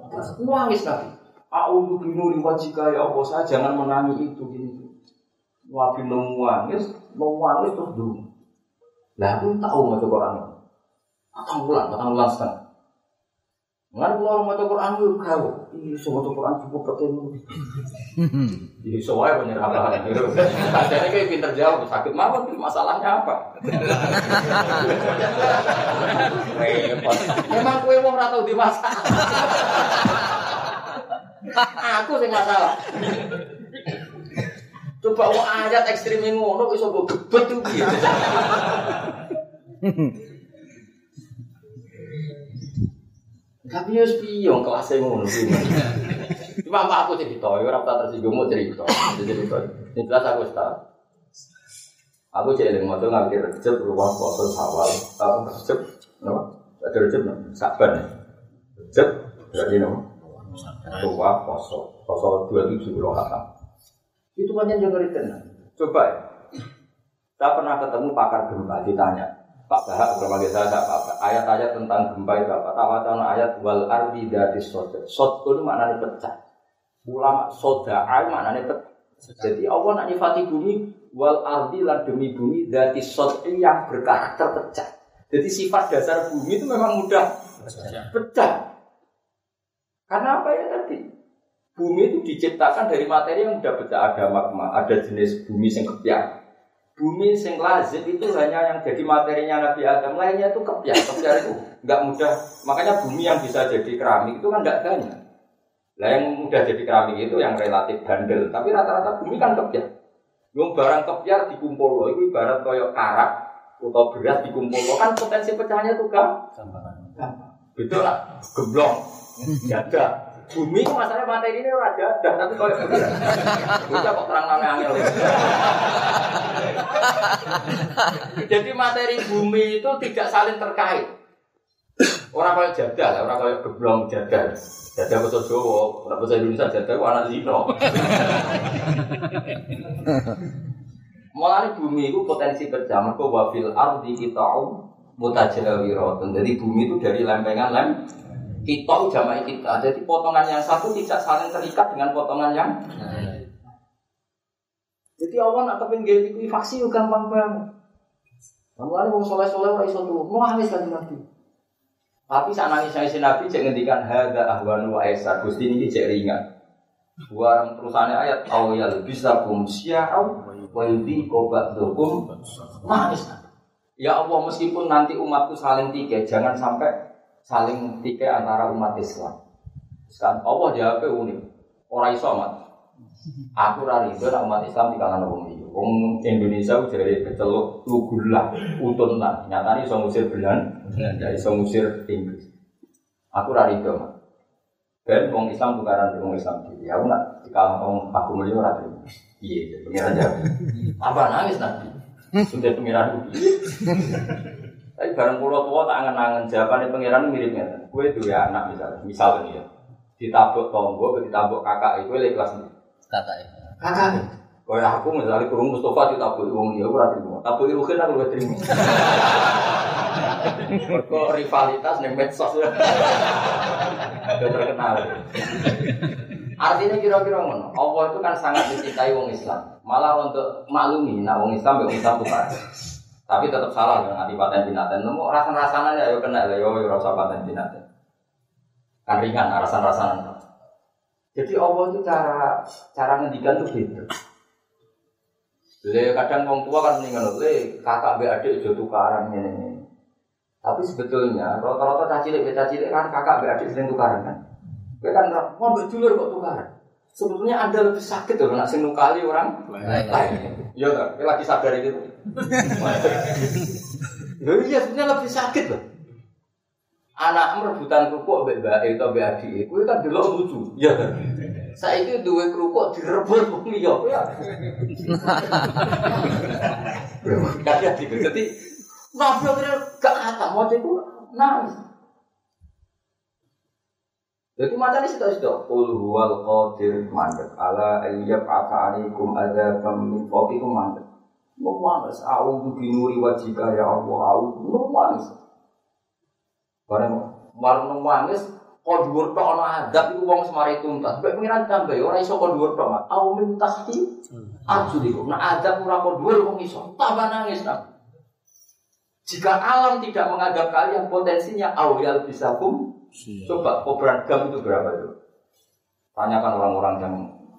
nangis nabi. Aku binuri wajika ya Allah saya jangan menangis itu gini. Wabi nangis mau wangis terus dulu. Lah aku tahu mau coba Quran. Atau bulan, atau bulan setengah. Nggak keluar mau coba Quran itu kau. Iya, semua coba Quran cukup. Jadi soalnya penyerah apa? Jadi kayak pinter jawab, sakit mawar masalahnya apa? Memang kue mau ratau di masa. Aku sih nggak salah. Coba wong ayat ekstrim ngono iso mbok gebet tuh. Tapi ya piye kelas ngono Cuma apa aku cerita, ya ora tak tersinggung mau cerita. Cerita. Ini jelas aku tahu. Aku jadi mau tuh ngambil recep ruang poso sawal, tahu recep, no? Ada recep no? Saban, recep, jadi no? Ruang poso, poso dua tujuh loh kata. Itu banyak yang ngeri tenang. Coba ya. Saya pernah ketemu pakar gempa ditanya, Pak Bahak beberapa saya Pak ayat-ayat tentang gempa itu apa? Tawacana ayat wal ardi dari soda. Soda itu maknanya pecah. Ulama soda ay maknanya pecah. Jadi Allah nak nyifati bumi wal ardi lan demi bumi dari soda yang berkarakter pecah. Jadi sifat dasar bumi itu memang mudah pecah. Karena apa ya tadi? Bumi itu diciptakan dari materi yang udah beda ada magma, ada jenis bumi yang kepiak. Bumi sing lazim itu hanya yang jadi materinya Nabi Adam, lainnya itu kepiak. Kepiak itu nggak mudah. Makanya bumi yang bisa jadi keramik itu kan nggak banyak. Lah yang mudah jadi keramik itu yang relatif bandel, tapi rata-rata bumi kan kepiak. Yang barang kepiak dikumpul loh, itu ibarat koyok karak atau beras dikumpul loh, kan potensi pecahnya tuh kan? Betul lah, geblong, jada, bumi itu masalahnya materi ini raja dan tapi kalau bisa kok terang nang angel jadi materi bumi itu tidak saling terkait. Orang kayak jadal orang kayak geblong jadal jadal betul Jawa orang bahasa Indonesia jadal anak zino Mulai bumi itu potensi kerja, mereka wafil ardi kita mutajawiratun. Jadi bumi itu dari lempengan lem kita jamaah kita. Jadi potongan yang satu tidak saling terikat dengan potongan yang Jadi Allah nak kepingin itu faksi juga gampang banget. Kamu ada mau soleh soleh orang iso tuh, mau nangis kan nabi. Tapi saat nangis nangis nabi cek ngendikan harga ahwanu wa esa gusti ini cek ringan. Buang terusannya ayat ya bisa kum syia'au wa yudi kobat dokum nangis. Ya Allah meskipun nanti umatku saling tiga, jangan sampai saling tiga antara umat Islam. Sekarang Allah jawabnya unik. Orang iso amat. Aku rari itu umat Islam di kalangan orang ini. Wong Indonesia jadi keceluk lugulah utun lah. Nyatanya iso musir Belan, jadi iso musir Inggris. Aku rari itu amat. Dan wong Islam tukaran wong Islam jadi Aku nak di kalangan aku melihat rari. Iya, pengiran jawab. Apa nangis nanti? Sudah pengiran tapi bareng pulau tua tak angen-angen jawabannya pangeran miripnya. Kue itu ya anak misalnya, misalnya ya. Ditabuk tonggo, ditabuk kakak itu lek kelas ini. Kakak ya. Kakak. Kau aku misalnya kurung Mustafa ditabuk uang dia, rati mau. Tabuk Ruhin aku lebih terima. Kok rivalitas nih medsos ya. Udah terkenal. Artinya kira-kira ngono. Allah itu kan sangat dicintai wong Islam. Malah untuk maklumi, nah wong Islam, wong Islam tuh tapi tetap salah dengan anti paten binatang. Nemu rasa rasanya ya kena lah yo yo rasa paten binatang. Kan ringan rasa rasanya. Jadi Allah itu cara cara ngendikan tuh beda. Le kadang orang tua kan meninggal le kakak be adik itu tukaran ini. Tapi sebetulnya rata-rata caci lek caci lek kan kakak be adik sering tukaran kan. Gue kan mau be dulur kok tukaran. Sebetulnya ada lebih sakit tuh nak sing kali orang lain. Iya kan? Lagi sadar itu. Loh iya sebenarnya lebih sakit loh. Anak merebutan kerupuk mbek mbak itu mbek adik, kuwi kan delok lucu. Iya kan? Saiki duwe kerupuk direbut wong liya, ya. Kadang gitu. Jadi Nabi gak kata mau itu nangis. Jadi macam ini sudah sudah. Qul huwal qadir mandek ala ayyab afa alaikum adzabam min fawqikum mandek. Nangis, aku binuri wajika ya Allah, aku nangis. Barang barang nangis, kau dhuwur tok ana adab iku wong semari tuntas. Mek pengiran tambah ora iso kau dhuwur tok. Au min tahti arjuliku. Nah adab ora kau dhuwur wong iso. Tambah nangis nang. Jika alam tidak menganggap kalian potensinya awal bisa kum, coba kobaran gam itu berapa itu? Tanyakan orang-orang yang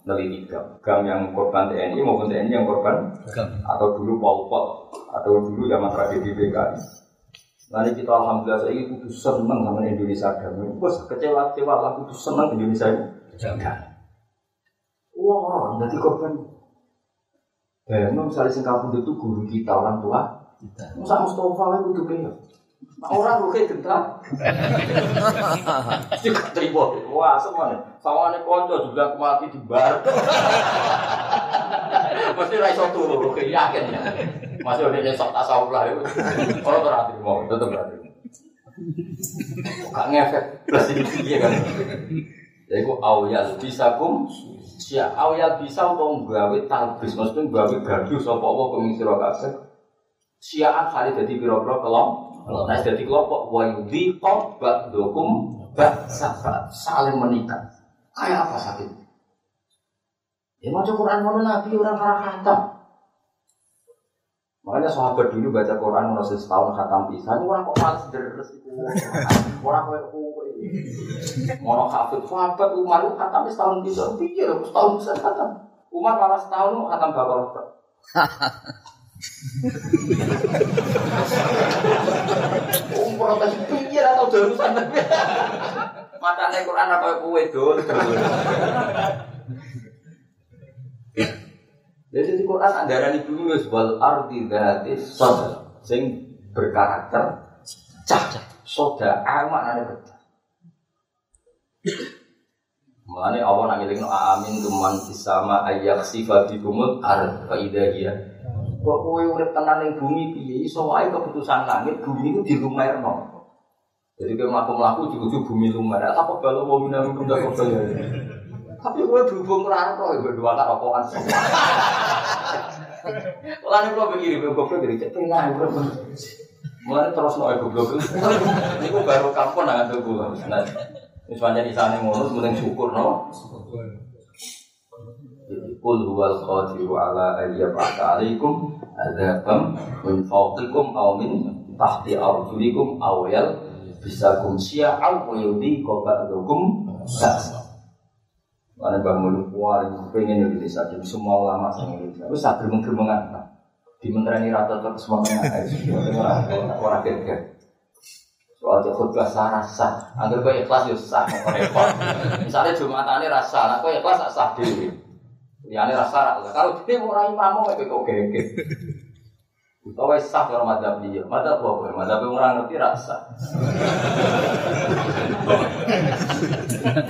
neliti gam, gam yang korban TNI maupun TNI yang korban gam. atau dulu Pol Pot atau dulu zaman tragedi PKI. Nanti kita alhamdulillah saya itu seneng sama Indonesia gam. Bos kecewa kecewa lah itu seneng Indonesia ini. Jangan. Wah, wow, jadi korban. Bayangin misalnya singkapun itu guru kita orang tua. Masa Mustafa lah itu kayak Nah, orang kayak gentar. Juga terima. Wah, semuanya. Sama nih konco juga mati di bar. Mesti raiso turu, lu kayak yakin ya. Masih udah nyesok tasawuf lah itu. Kalau terhati mau, tetap berarti. Gak ngefek. Plus ini iya kan. Jadi aku awal bisa kum Sia awal bisa untuk gawe talbis, maksudnya gawe gaduh sapa apa kemisira kabeh. Siaan kali jadi biro-biro kelom nah jadi kelompok wayudi bak dokum bak sahabat saling menikah. Kayak apa sakit? Ya mau Quran mana nabi orang arah khatam. Makanya sahabat dulu baca Quran masih setahun khatam pisan orang kok malas deres itu. Orang kok kue Mau hafid sahabat Umar itu khatam setahun bisa, pikir setahun bisa khatam. Umar malah setahun khatam bakal protes pikir atau darusan Matane Quran apa kowe dol. Jadi di Quran andarani bumi wis wal ardi dzati sad sing berkarakter cah. Soda amak nane pecah. Mulane Allah nang ngelingno amin tuman sama ayak sifat bikumul ar fa idza Kok kowe urip tenan ning bumi piye iso wae keputusan langit bumi itu dilumerno. Jadi kayak melaku-melaku di ujung bumi lumer. Apa kalau mau minum dak kok ya. Tapi gue berhubung raro kok gue dua tak rokokan. Lah nek kok begini gue goblok dari cek tengah gue. Mulai terus noy goblok. Niku baru kampung nang tuku. Nah, wis pancen isane ngono mending syukur no. Kul huwal qadiru ala ayyab'ata alaikum adzabam min fawqikum aw min tahti arjulikum aw yal bisa kum syia'aw wa yudi qaba'dukum sa'sa Mana bang mulu kuari pengen Indonesia jadi semua ulama sang Indonesia. Terus saat geremeng-geremengan di menteri rata terus semuanya orang kira Soal khutbah sah rasa, agar kau ikhlas ya sah. Misalnya jumatannya rasa, aku ikhlas sah diri. Ya ini rasa Kalau dia mau rai mamu itu kok gege. Utawa sah kalau madzhab dia, madzhab apa? Madzhab orang ngerti rasa.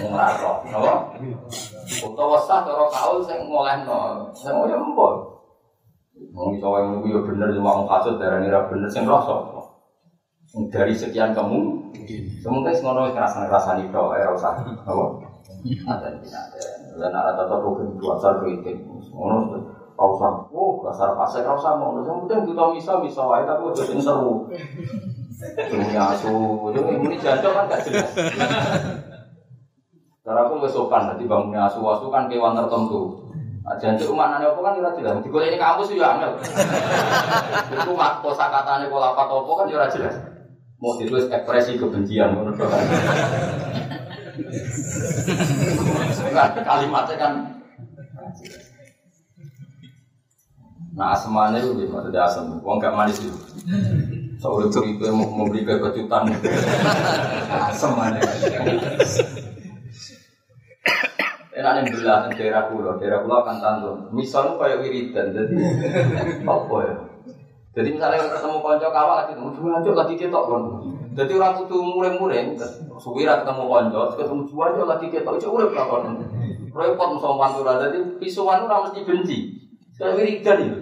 Ora roh, napa? Utawa sah kalau kaul sing ngolehno, sing yo empol. Wong iso wae ngono yo bener cuma wong kasut darani ra bener sing rasa. Dari sekian kamu, semoga ngono ngerasa-ngerasani tok, ya usah. Apa? Ada ada. Dan ada tata bukan dua asal kritik. Ngono usah. Oh, dasar fase kau sama. Yang penting kita bisa bisa wae tapi udah seru. Dunia asu, ini jancok kan gak jelas. Cara aku wis sopan, dadi bangunnya asu asu kan kewan tertentu. Jancuk maknane apa kan ora jelas. Digolek ini kampus ya angel. Itu mak kosa katane pola apa kan ora jelas. Mau ditulis ekspresi kebencian. Kan kalimatnya kan Nah asmane itu gitu, maksudnya asam, uang gak manis itu. Soalnya curiga mau memberi kejutan. Asam mana? Enak nih belah daerah pulau, daerah pulau akan tantun. Misalnya kayak wiridan, jadi apa ya? Jadi misalnya ketemu konco kawal lagi ketemu jualan lagi ketok kan. Jadi orang kudu muring-muring, suwira ketemu konco, ketemu jualan lagi ketok, itu urip kan. Repot musuh pantura, jadi pisuan orang mesti benci. Saya wiridan itu.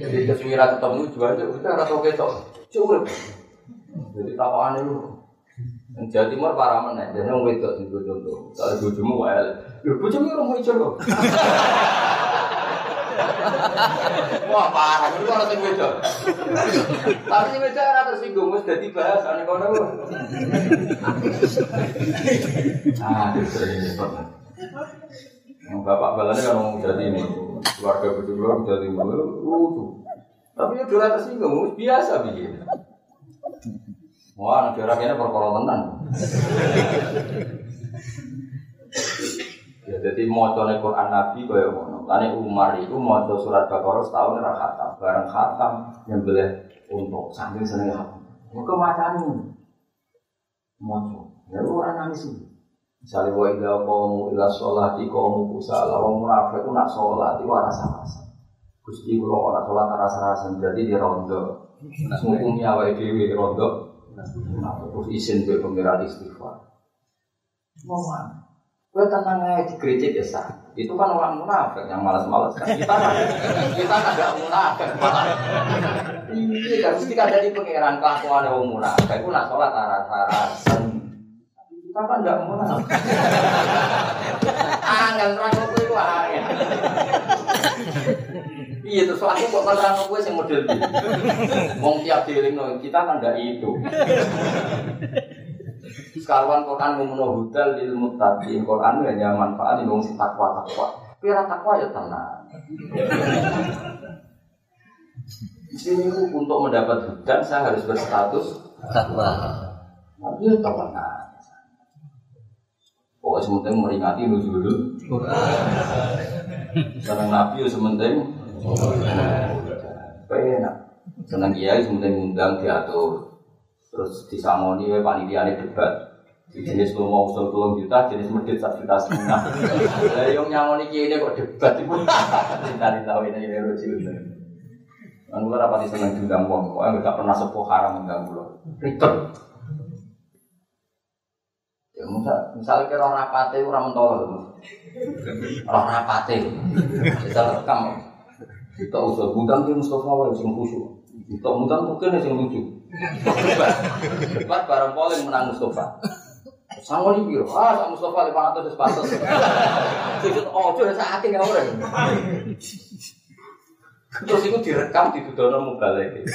Jadi keswira ketemu jualan, kita rasa ketok, itu urip. Jadi tapakan itu. Jawa Timur para mana? Jadi orang wedok di contoh. Kalau bojomu wae. Lho bojomu ora mau ijo lho. Wah parah, itu orang sing wedok. Tapi sing wedok ora tersinggung wis dadi bahasane kono. Ah, Yang bapak balanya kan ngomong jadi ini keluarga berdua jadi lucu. Tapi ya udah tersinggung, biasa begini. Wah, negara ini perkara tenan. Mau Quran Nabi kaya ngono. Lani Umar itu mau surat Baqarah setahun ora khatam, bareng khatam boleh untuk sambil seneng khatam. Muka macam mau ya orang nangis. Misalnya wa ila qaumu ila sholati qaumu kusala wa munafik nak sholat itu rasa-rasa. Gusti kula ora sholat rasa-rasa jadi di rondo. Nah, ngukumi awake dhewe rondo Terus izin ke pengiran istighfar. Mau? Gue tenang aja di gereja sah. Itu kan orang munafik yang malas-malas kan. Kita kan, kita kan gak munafik. Iya, kan mesti ada di pengiran kelakuan orang munafik. Itu nak sholat taras-tarasan. Kita kan gak munafik. Angin terang itu itu angin. Iya terus aku kok nerang gue sing model iki. Wong tiap dieling kita kan ndak itu. Sekarang Quran ngomong hudal lil muttaqin. Quran hanya manfaat di wong takwa takwa. Pira takwa ya tenang. Di sini untuk mendapat hudan saya harus berstatus takwa. Tapi ya tenang. Pokoknya sementing meringati nuzul Senang Nabi ya sementing Enak Senang kiai sementing undang diatur Terus disamoni panitia debat jenis lu mau usul tulung juta, jenis medit satu juta setengah. Lah yang nyamoni kiai ini kok debat itu. Cari tahu ini ini lucu. Kan gue rapati seneng diundang wong, pokoknya gak pernah sepuh haram mengganggu lo. Ribet. Ya misal, kira rapate orang mentol, orang rapate, kita rekam, kita usul gudang di Mustafa wae sing khusyuk, kita mudang mungkin yang lucu, debat, bareng polling menang Mustafa. Sangon iki biro, ah sak lima ratus sepatus. Sujud ojo saat ini orang. Terus itu direkam di tudono mubalek.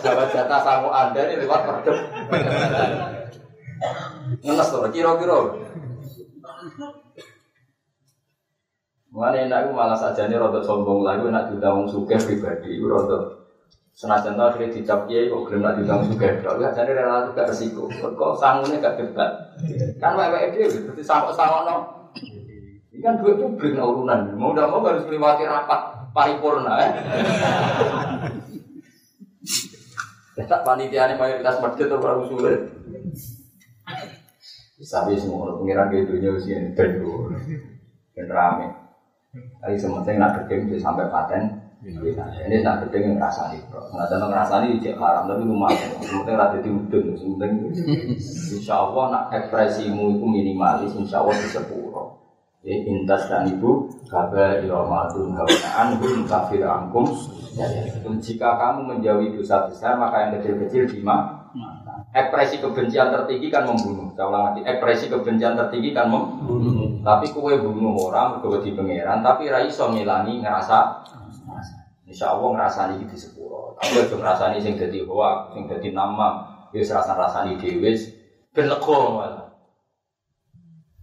Jawab jatah sangu anda ini lewat perdem. Ngenes tuh, kira-kira. Mengenai enak malah saja ini rodok sombong lagi, enak juga wong suka pribadi, rodok senajan tau akhirnya dicap kiai kok gelem nak diundang juga? Dok ya jadi relatif gak resiko. Kok sanggulnya gak debat. Kan wae dia berarti sangkok sangkok no ini kan duit publik nah urunan. Mau udah mau harus melewati rapat paripurna ya tak panitia ini mayoritas masjid atau baru sulit bisa semua pengiran gitu nya usia ini dan rame. Tapi sementing nak kerja sampai paten ini nak gede yang ngerasani, nggak ada ngerasani cek haram tapi lumayan. Sementing rada diudun, sementing insya Allah nak ekspresimu itu minimalis, insya Allah bisa puro. Ya intas dan ibu kabar iromatun hawanaan hum kafir angkum. Jika kamu menjauhi dosa besar maka yang kecil-kecil di mana? Ekspresi kebencian tertinggi kan membunuh. Saya ulang lagi, ekspresi kebencian tertinggi kan membunuh. Tapi kue bunuh orang, kue di pangeran, tapi raiso ngilangi ngerasa Insya Allah ngerasani di sepuro. Tapi aja ngerasani sing jadi hoa, sing jadi nama, ya serasa rasani dewi, ben.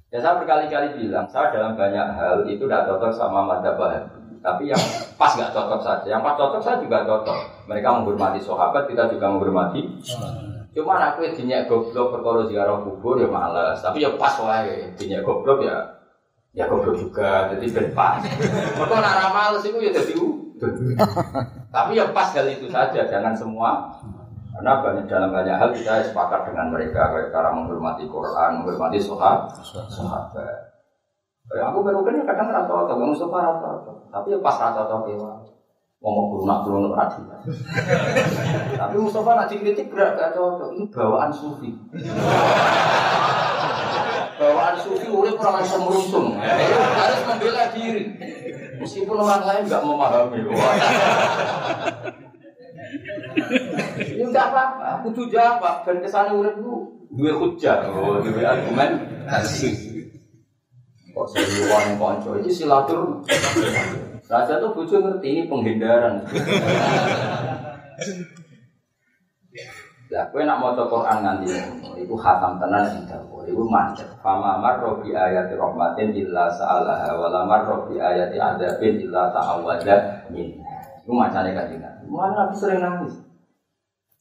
Ya saya berkali-kali bilang, saya dalam banyak hal itu tidak cocok sama mata bahagia. Tapi yang pas nggak cocok saja, yang pas cocok saya juga cocok. Mereka menghormati sahabat, kita juga menghormati. Cuma aku dinyak goblok perkara ziarah kubur ya males. Tapi ya pas wae dinyak goblok ya ya goblok juga. Jadi ben pas. Mereka nak males itu ya jadi Tapi ya pas hal itu saja, jangan semua. Karena banyak dalam banyak hal kita sepakat dengan mereka, kayak cara menghormati Quran, menghormati sahabat. sahabat. Ya, aku baru kan kadang rata rata, nggak musuh rata Tapi ya pas rata rata ya, ngomong lunak lunak rati. Tapi Mustafa nanti kritik berat gak cocok. Ini bawaan sufi. bawaan sufi urip orang semerungsung. Harus membela diri. Meskipun orang lain nggak memahami. Ini enggak apa-apa, kudu jawab dan ke sana urip lu dua hujah, oh dua argumen. Kok seriuan konco ini silatur. Raja tuh bujuk ngerti ini penghindaran. Ya, kowe nak maca Quran nganti iku khatam tenan sing dawa. Iku macet. Fama marra bi ayati rahmatin illa sa'alaha wa la marra bi ayati adzabin illa ta'awwadha min. Iku macane kanjeng. Mana Nabi sering nangis.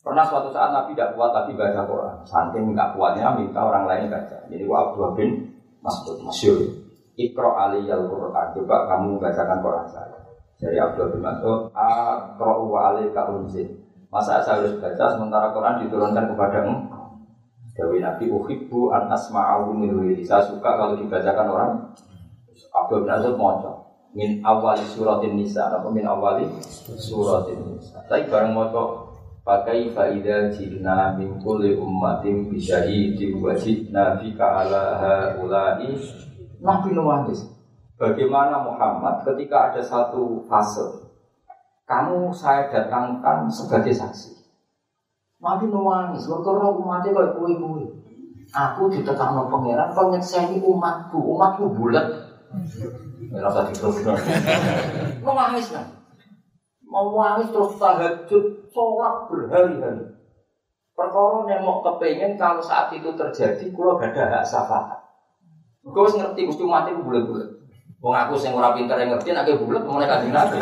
Pernah suatu saat Nabi tidak kuat lagi baca Quran. Saking nggak kuatnya minta orang lain baca. Jadi wa Abdullah bin Mas'ud masyhur. Ikro aliyal Quran. Coba kamu bacakan Quran saya. Dari Abdullah bin Mas'ud, Akro wa alika unzil. Masa saya harus baca sementara Quran diturunkan kepada engkau? Dewi Nabi uhibbu an asma'ahu min Saya suka kalau dibacakan orang. Abdul bin Azud moco. Min awali suratin nisa atau min awali suratin nisa. Tapi bareng moco pakai faida jina min kulli ummatin bisyahidin wa jidna bika ala haulai Nabi nuwandis. Bagaimana Muhammad ketika ada satu fase kamu saya datangkan sebagai saksi. Nabi nangis, karena umatnya kayak kue kue. Aku ditekan no pangeran, kau nyekseni umatku, umatku bulat. Merasa diterus. Mau nangis kan? Mau nangis terus tahajud, sholat berhari-hari. Perkara yang mau kepengen kalau saat itu terjadi, kalau gak ada hak syafaat. Gue ngerti, mesti mati bulat-bulat. Wong aku sing ora pinter yang ngerti, nak bulat mulai kajian nabi.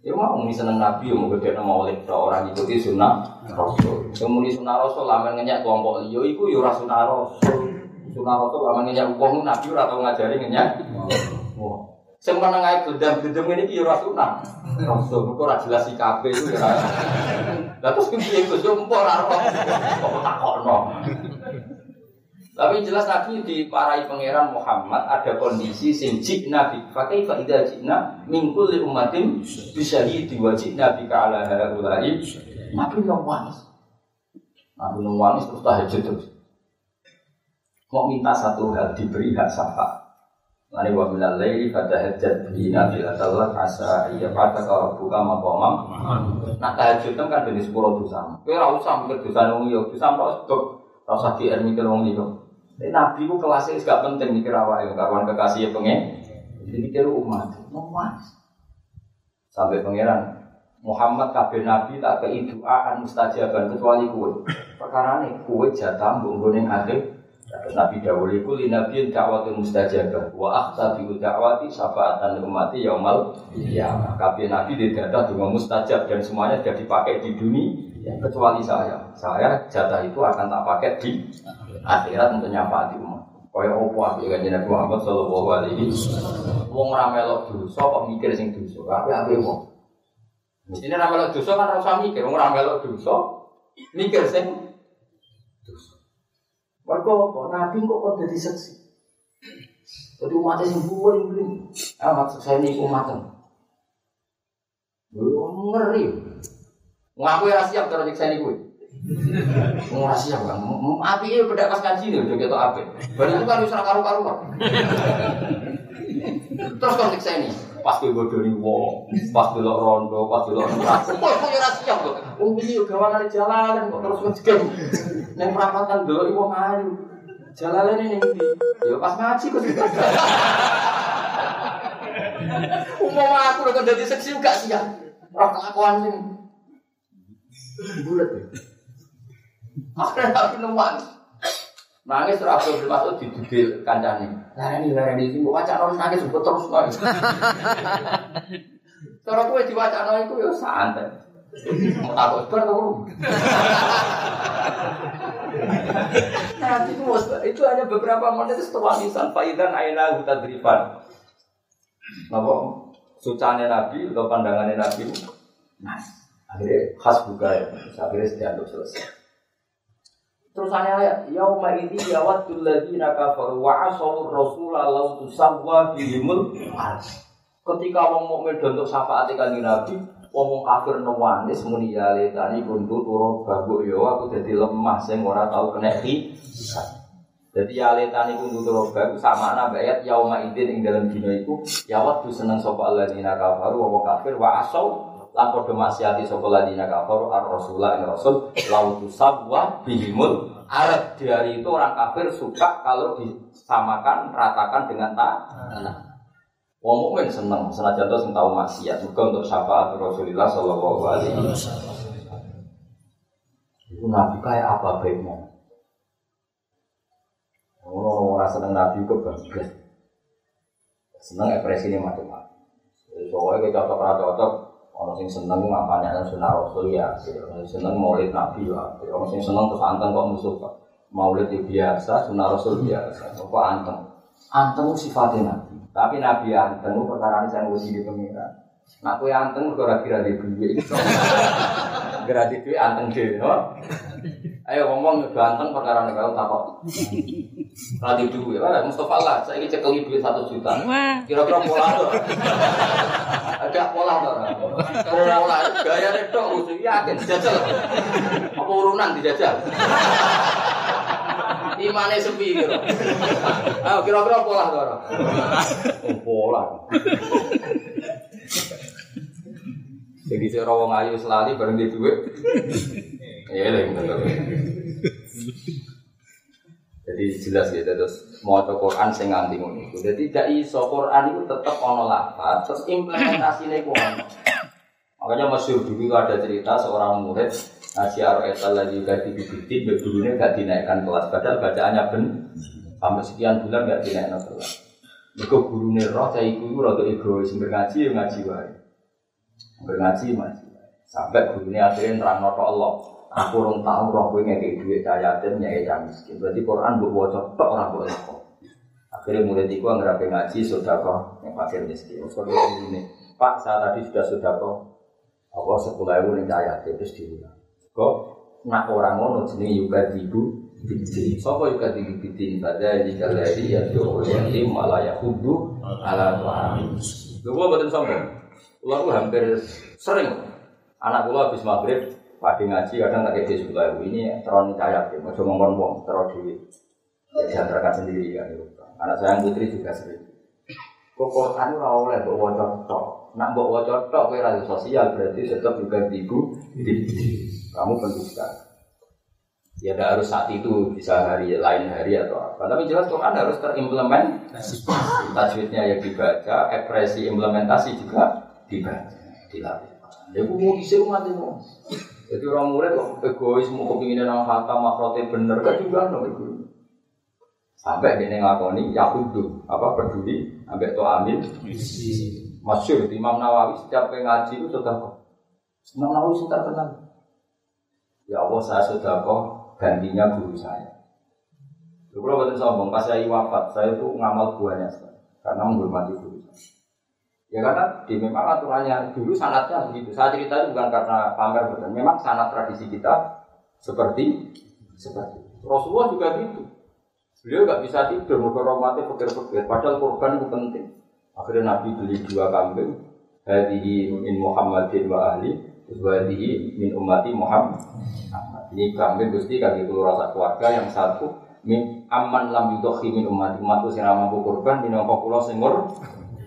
Ya mau muni seneng Nabi, ya mau gede nama oleh orang ikuti sunnah Rasul. Semuni sunnah Rasul, lamen ngenyak kelompok liyo, iku ya ora sunnah Rasul. Sunnah Rasul lamen ngenyak uang Nabi ora tau ngajari ngenyak. Wah, sing meneng ae gedam-gedam ini ki ya ora sunnah Rasul. Kok ora jelas sikape itu ya. Lah terus piye Gus yo empor ora roh. Kok. Tapi jelas Nabi di parai pangeran Muhammad ada kondisi sing jikna bi fakai fa idza jikna min kulli ummatin bi syahidi wa jikna bi ala haula'i Nabi yang wanis. Nabi yang wanis terus tahajud terus. Mau minta satu hal diberi hak syafaat. Lani wa minal laili fatahajjat bi nafilatallah asa iya pada kalau buka maqamam. Nah tahajud kan dari sepuluh dosa. Kowe ora usah mikir dosa wong liya, dosa kok usah GR mikir wong liya. Nabi ku kelasnya gak penting mikir awake, kawan kekasih pengen. Jadi mikir umat, umat. Sampai pangeran Muhammad kabeh nabi tak kei doaan mustajaban kecuali kue. Perkara ini kue jatah bungkun yang akhir. Nabi Dawud itu li nabiyin dakwatun mustajabah wa akhsa bi dakwati syafaatan umati yaumal qiyamah. Kabeh nabi di data dengan mustajab dan semuanya sudah dipakai di dunia kecuali saya. Saya jatah itu akan tak pakai di akhirat untuk nyafaati umat. Kaya opo api kan Nabi Muhammad sallallahu alaihi. Wong ora melok dosa kok mikir sing dosa. Api api wong. Mestine ora melok dosa kan usah mikir, wong ora melok dosa mikir sing dosa. Mergo kok Nabi kok kok dadi seksi. Jadi umatnya sing buwe ini. Ah maksud saya ini umatnya. Ngeri. Ngaku ya siap kalau nyiksa ini gue. Ora siap kan. Api itu beda pas ngaji nih, udah gitu api. Baru itu kan usah karu-karu kan. Terus kalau nyiksa ini, pas gue bodoh nih wong, pas delok rondo, pas delok neraka. Kok kok ora siap kok. Wong iki yo gawanane jalalan kok terus ngejeng. Neng perapatan delok wong ayu. Jalalan ini ndi? Yo pas ngaji kok. Umum aku udah jadi seksi gak siap. Ora kelakuan sing bulat ya. Akhirnya tapi nuan. Nangis terus Abdul Mas'ud didudil kancane. Larani larani sing mbok wacana nangis mbok terus nangis. Cara kowe diwacana iku ya santai. Mau takut bar to. Nah, itu, itu hanya beberapa menit setelah nisan faidan aina hutadrifan. Napa? Sucane Nabi atau pandangannya Nabi. Nas. Akhirnya khas buka ya. Akhirnya dianggap selesai. Terus ayat yauma idzi yawaddul ladzina kafaru wa asaw rasula law tusawwa bihimul. Ketika wong mukmin untuk syafaat kanjeng Nabi, wong kafir newanis muni ya letani kuntu turu babu yo aku dadi lemah sing ora tau kena hisab. Jadi ya letani kuntu turu babu sama ana ayat yauma idzin ing dalam dina iku yawat seneng sapa alladzina kafaru wong kafir wa asaw lan padha maksiati sapa ladina kafaru ar rasulullah ing rasul lautu sabwa bihimul arab di hari itu orang kafir suka kalau disamakan ratakan dengan tanah Wong mukmin seneng senajan to sing tau maksiat juga untuk syafaat Rasulullah sallallahu alaihi wasallam. Itu nabi kayak apa baiknya? Oh, orang seneng nabi kok bagus. Seneng ekspresinya macam-macam. Soalnya kita cocok cocok Orang sing seneng ngapain yang sunnah rasul ya, orang seneng maulid nabi ya, orang sing seneng terus anteng kok musuh kok. Maulid biasa, sunnah rasul biasa, kok anteng. Anteng sifatnya nabi, tapi nabi anteng itu perkara ini saya nguji di pengiran. Nak kue anteng ora kira di duit. Kira di duit anteng no? Ayo ngomong udah anteng perkara ini kalau takut. Duit, lah Mustafa lah, saya ini cekel duit satu juta. Kira-kira pola tuh. Ada pola tuh. Pola gaya itu usul yakin dijajal. Apa urunan dijajal? Imane sepi kira. Ayo kira-kira pola tuh. Pola. Jadi saya wong ayu selali bareng di duit. Ya lah Jadi jelas ya terus mau Quran sing nganti ngono iku. Jadi tidak iso Quran itu tetap ono terus implementasinya ku ono. Makanya masyur dulu ada cerita seorang murid Nasi Aroetal lagi ganti bibiti, gurunya gak dinaikkan kelas, padahal bacaannya ben sampai sekian bulan gak dinaikkan kelas. Mereka gurunya roh, saya ikut roh egois, ngaji ya ngaji wae. Ngaji masih. Sampai gurunya akhirnya terang noto Allah. Aku orang tahu roh gue ngekei duit cahaya yatim nyai cah miskin. Berarti Quran buat bocor tok orang buat nopo. Akhirnya mulai tiku nggak ngaji sudah kok yang fakir miskin. Soalnya ini Pak saya tadi sudah sudah kok apa sepuluh ribu nih cahaya terus diulang. Kok nak orang ngono jenis juga bidin. Sopo juga di bidin pada jika lagi ya doa yang malah ya hudu ala tuhan. Gue betul sombong. Ular hampir sering Anak kula habis maghrib pagi ngaji kadang tak kayak sebelah ini teron cahaya ya, mau ngomong ngomong teron di diantarkan sendiri kan itu. Anak saya yang putri juga sering. Kok Quran ora oleh waca tok. Nak mbok waca tok kowe ra sosial berarti tetap juga ibu kamu pendusta. Ya tidak harus saat itu bisa hari lain hari atau apa. Tapi jelas Quran harus terimplement. Tajwidnya yang dibaca, ekspresi implementasi juga dibaca, dilatih. Ya aku mau isi rumah itu. Jadi orang murid kok egois mau kepingin nang kata makrote bener kan juga no itu. Sampai dia ngakoni yahudu apa peduli sampai to amil. Masyur Imam Nawawi setiap ngaji itu sudah kok. Imam Nawawi sudah kenal. Ya Allah saya sudah kok gantinya guru saya. Dulu kalau sombong, pas saya wafat, saya itu ngamal buahnya karena menghormati guru. Ya karena di memang aturannya dulu sanatnya begitu. Saya cerita itu bukan karena pamer bukan. Memang sanat tradisi kita seperti seperti Rasulullah juga gitu. Beliau nggak bisa tidur, mati pikir-pikir. Padahal korban itu penting. Akhirnya Nabi beli dua kambing. Hadihi min Muhammadin wa ahli. Hadihi min ummati Muhammad. Ini kambing gusti kaki keluar rasa keluarga yang satu min aman lam yudokhi min ummati umatku sing mampu korban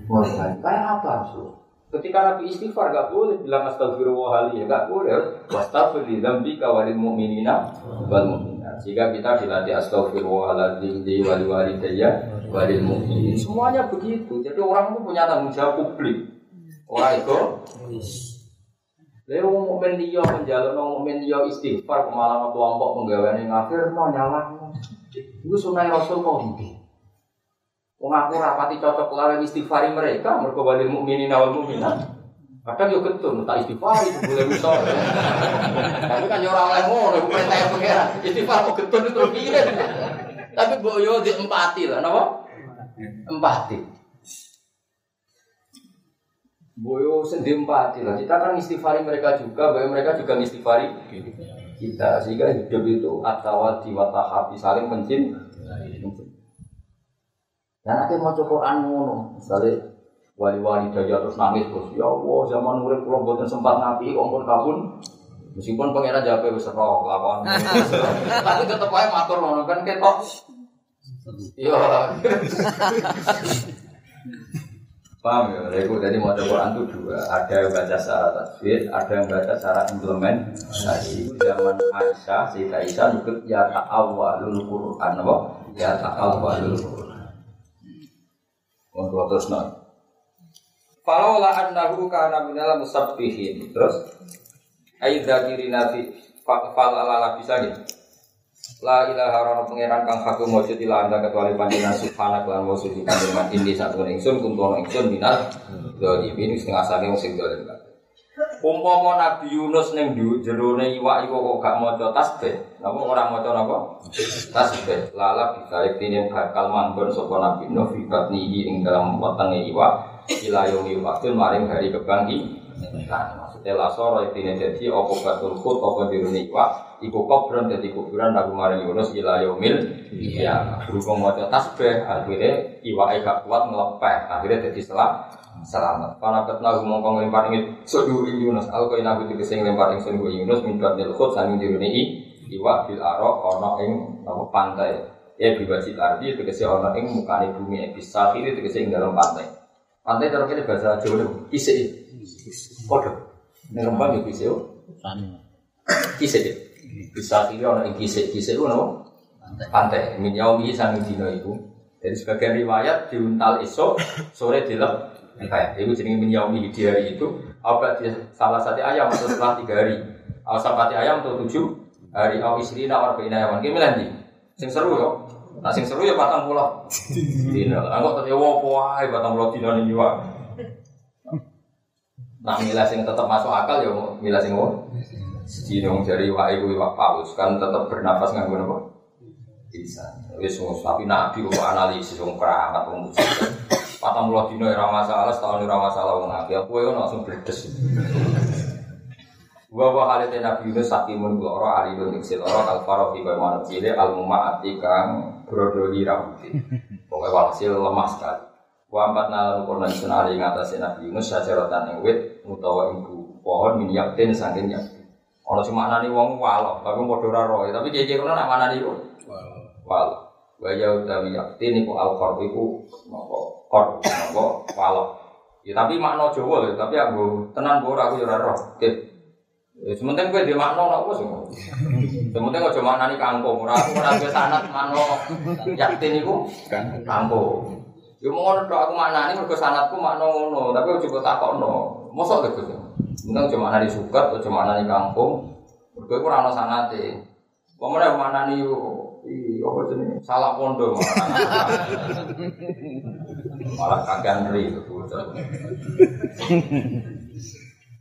Mulai kayak apa Rasul? Ketika Nabi istighfar gak boleh bilang astagfirullah ya gak boleh harus wastafir di dambi kawalil mu'minina wal mu'minat. Jika kita dilatih astagfirullahaladzim di wali wali daya walil mu'minin. Semuanya begitu. Jadi orang itu punya tanggung jawab publik. Orang itu Lalu mukmin dia menjalin mukmin dia istighfar kemalangan kelompok penggawean yang ngafir mau nyala. Itu sunai Rasul kok Wong aku rapati cocok lawan istighfari mereka, mereka wali mukminin awal mukminat. Kadang yo getun, tak istighfari boleh misal. Tapi kan yo ora oleh ngono, iku perintah pengira. Istighfar kok getun itu piye? Tapi mbok yo di empati lah, napa? Empati. Boyo sendiri empati lah. Kita kan istighfari mereka juga, bahwa mereka juga istighfari kita. Sehingga hidup itu atau diwatahabi saling mencintai. Dan nanti mau coba anu, misalnya wali-wali daya terus nangis terus, ya Allah zaman murid pulau buatan sempat nabi, ompon kabun, meskipun pengira jawab wis roh lakon, tapi tetap aja matur ngono kan ketok, iya. Paham ya, Reku tadi mau Quran itu dua, ada yang baca secara tajwid, ada yang baca secara implementasi. Zaman Aisyah, Sayyidah Aisyah ikut ya ta'awwalul Quran, apa? Ya ta'awwalul Quran. Untuk terus nol. Kalau lah annahu kana minal musabbihin. Terus ayat dzakiri nabi fal ala bisa gitu. La ilaha illallah pangeran kang hakum wujud ila anda kecuali panjenengan subhanak lan wa suci panjenengan ini satu ingsun kuntu ingsun minal dzalimin setengah saking sing dolim Umpama Nabi Yunus ning jerone iwak iku kok gak maca tasbih, napa ora maca napa? Tasbih. Lala bisa iktine bakal manggon sapa Nabi Nuh fi batnihi ing dalam wetenge iwak ila yaumi waktu maring hari kebang Nah, maksudnya lasoro iktine dadi apa batul khut apa jerone iwak iku kubran dadi kuburan Nabi maring Yunus ila yaumil ya berhubung maca tasbih akhirnya iwake gak kuat ngelepeh akhirnya selam selamat. Karena ketna ngomong kong lempar ingin sedu Yunus. Al kau nabi tiga sing lempar ing sedu Yunus minta nilkut sanging diruni i iwa bil aro ono ing apa pantai. Ya bibaji arti itu kese ono ing mukane bumi ebis itu kese ing dalam pantai. Pantai terus kita bahasa Jawa itu kisih. Kode. Ini rembang ya kisih. Kisih. Bisa kiri ono ing kisih kisih itu nama pantai. Min yaumi sanging dino itu. Jadi sebagian riwayat diuntal esok sore dilep Kayak itu jenis min di hari itu apa dia salah satu ayam atau setelah tiga hari? Atau satu ayam atau tujuh hari? Atau istri nak warga inayawan gimana nanti sing seru yo. Nah sing seru ya batang pulau dino aku tadi wow wae batang pulau dino ini juga Nah milah sing tetap masuk akal ya milah sing? Jadi dong dari wae kuwi wak paus kan tetap bernafas nganggo apa? Bisa. Tapi nabi kok analisis wong keramat wong Patang puluh dino ora masalah, setahun ora masalah wong nabi. Aku yo langsung bledes. Wa wa halite Nabi Yunus sakimun loro alilun iksil loro kal faro fi manuk cile al mumaati kang brodoli rambut. Pokoke walhasil lemah sekali. Wa ampat nalan kono sun ali ngatasé Nabi Yunus sajaratan ing wit utawa ing pohon min yaktin saking yaktin. Ana sing maknani wong walo, tapi padha ora roe, tapi kiye kono nak maknani walo. Walo. Wa ya utawi yaktin iku al qarb iku napa qor napa walo. Ya tapi makna Jawa lho, tapi aku tenan ora aku ya ora roh. Oke. Ya sementing gue di makna nopo sih. Sementing aja maknani kangkung, ora aku ora sanat makna yakin iku kangkung. Ya mau ngono aku maknani mergo sanatku makna ngono, tapi aja kok takokno. Mosok lho Gus. Sementing aja maknani sukat, aja maknani kangkung. Mergo ora ana sanate. Pemene maknani iya apa jenenge? Salah pondok malah. Malah kagan ri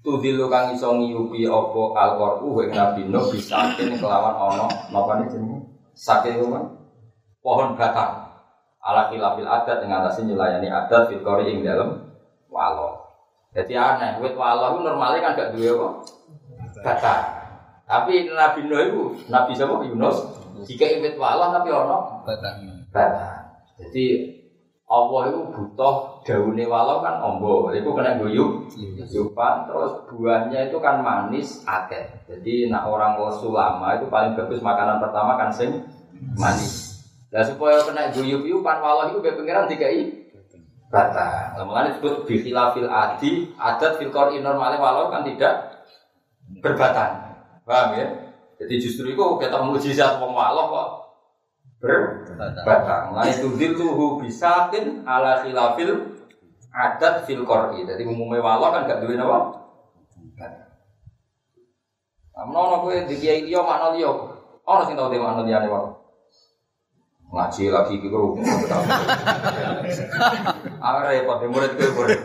Tudilu kang iso ngiyupi apa alqur'u wa nabi no bisa kelawan ana napa jenenge saking pohon batang ala khilafil adat dengan atas nyulayani adat fil ing dalam walo. Jadi aneh, wit walo normalnya kan gak duwe apa? Batang. Tapi Nabi Nuh itu, Nabi siapa? Yunus. Jika wit walo tapi ono batang. Batang. Jadi Allah itu butuh daunnya walau kan ombo, itu kena guyup, yupan, terus buahnya itu kan manis, akeh. Jadi nak orang sulama itu paling bagus makanan pertama kan sing manis. Nah supaya kena guyup yupan walau itu biar pengiran tiga i bata. Mengenai disebut bihilafil adi, adat filkor normalnya walau kan tidak berbatang. Paham ya? Jadi justru itu kita mujizat wong walau kok berbatang. Nah itu bisa bisakin ala khilafil adat fil. Jadi umumnya walau kan gak duwe napa? Namun ono kowe di kiai dia makna liya. Ono sing tau de makna liyane wae. Ngaji lagi iki karo. Are repot murid kowe murid.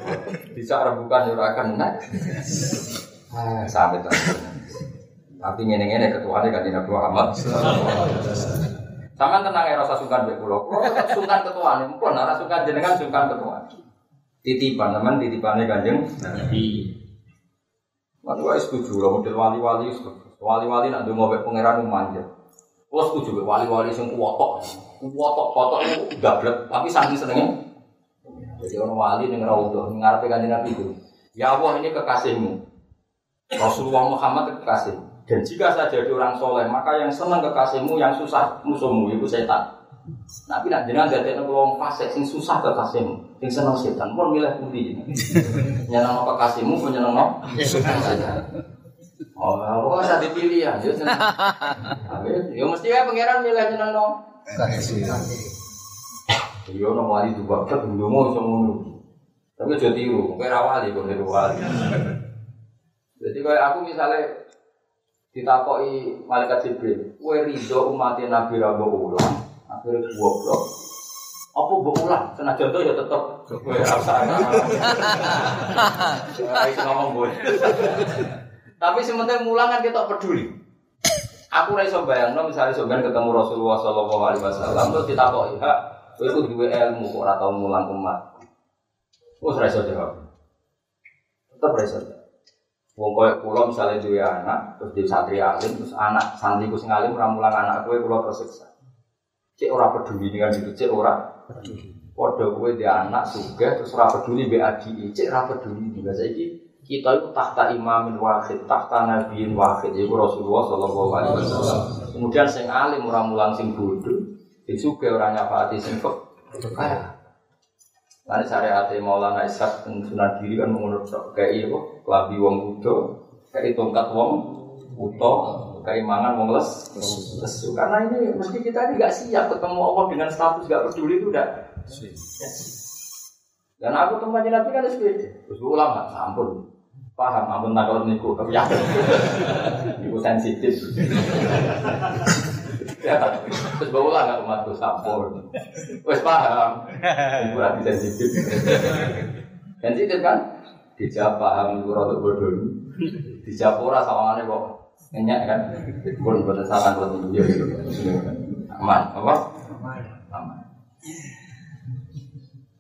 Bisa rembukan yo ora kena. Ah, sampai Tapi ngene-ngene ketuane kan Nabi Muhammad. Sama tenang ya rasa sungkan be pulau. Pulau sungkan ketua nih, mungkin nara sungkan jenengan sungkan ketua. Titipan teman titipannya kanjeng Nabi. Mati wae setuju lah model wali-wali. Wali-wali nak mau be pangeran manja. Wah setuju wali-wali sing kuwotok. Kuwotok kotok itu gablek tapi sangi senengnya. Jadi orang wali ning raudhah ngarepe kanjeng Nabi itu. Ya Allah ini kekasihmu. Rasulullah Muhammad kekasihmu. Dan jika saya jadi orang soleh, maka yang senang kekasihmu, yang susah musuhmu itu setan. Nabi nak jenengan dadi nek wong fasik sing susah kekasihmu, sing seneng setan, pun milih pundi. Nyeneng kekasihmu pun nyeneng setan. Oh, kok usah dipilih ya, yo. Yo mesti ya pangeran milih nyeneng no. Yo no wali juga ket ndonga iso ngono. Tapi aja tiru, kowe ra wali kok niru wali. Jadi kayak aku misalnya ditakoi malaikat Jibril, kue ridho umat Nabi Rabu ulang, akhirnya goblok. Apa mbok ulang? Kena contoh ya tetep kue rasa. Itu ngomong gue. Tapi sementara mulang kan kita peduli. Aku ora iso bayangno misalnya sampean ketemu Rasulullah sallallahu alaihi wasallam terus ditakoki, "Hak, kowe iku duwe ilmu kok ora tau mulang umat." Wes ora iso jawab. Tetep ora iso. Wong koyo kula misalnya duwe anak, terus di santri alim, terus anak santriku sing alim ora mulang anak kowe kula tersiksa. Cek ora peduli dengan itu, cek ora peduli. Padha kowe di anak sugih terus ora peduli mbek adike, cek ora peduli. Juga saiki kita itu tahta imamin wahid, tahta nabiin wahid, yaitu Rasulullah Shallallahu Alaihi Wasallam. Kemudian sing alim ora mulang sing bodoh, itu juga orang nyafati sing kaya. Lalu syariat Maulana Ishak dan Sunan Diri kan menurut kayak kok kelabi wong kudo, kayak tongkat wong uto, kayak mangan wong les, lesu. Karena ini mesti kita ini nggak siap ketemu Allah dengan status gak peduli itu udah. Dan aku teman Nabi kan SPD, terus ulama, ampun, paham, ampun nakal niku, tapi ya, niku sensitif. Ya, terus bawa lah nggak umatku sampur. Wes paham. Ibu lagi sensitif. Sensitif kan? Dijawab paham itu rada bodoh. Dijawab ora sawangane kok nyenyak kan. Pun boten salah boten yo yo. Aman, apa? Aman.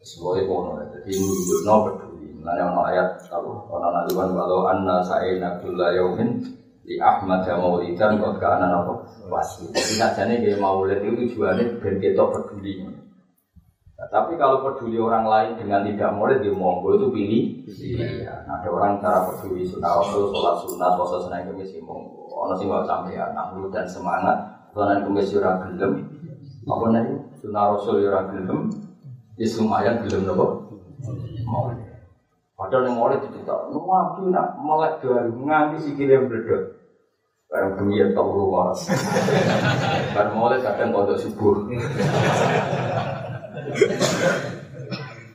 Semuanya kono, jadi nunjukno peduli. Mulane ono ayat apa? Ono naluan walau anna sa'ina kulla yaumin di Ahmad ya maulidan kok kana apa? Wasli. Jadi sajane kayak maulid itu tujuannya ben ketok peduli. Nah, tapi kalau peduli orang lain dengan tidak maulid dia monggo itu pilih. Iya. Nah, ada orang cara peduli sunnah rasul, sholat sunat, puasa senin kemis ya monggo. Ono sing nggak sampai ya, dan semangat. Senin kemis ya ora gelem. Apa nih? Sunnah rasul ya ora gelem. Ya lumayan gelem nopo. Maulid. Padahal yang maulid itu tak, nabi nak melek dua nganti sikilnya berdua. Barang bunyi ya tau rumah. Barang mulai kadang kodok subuh.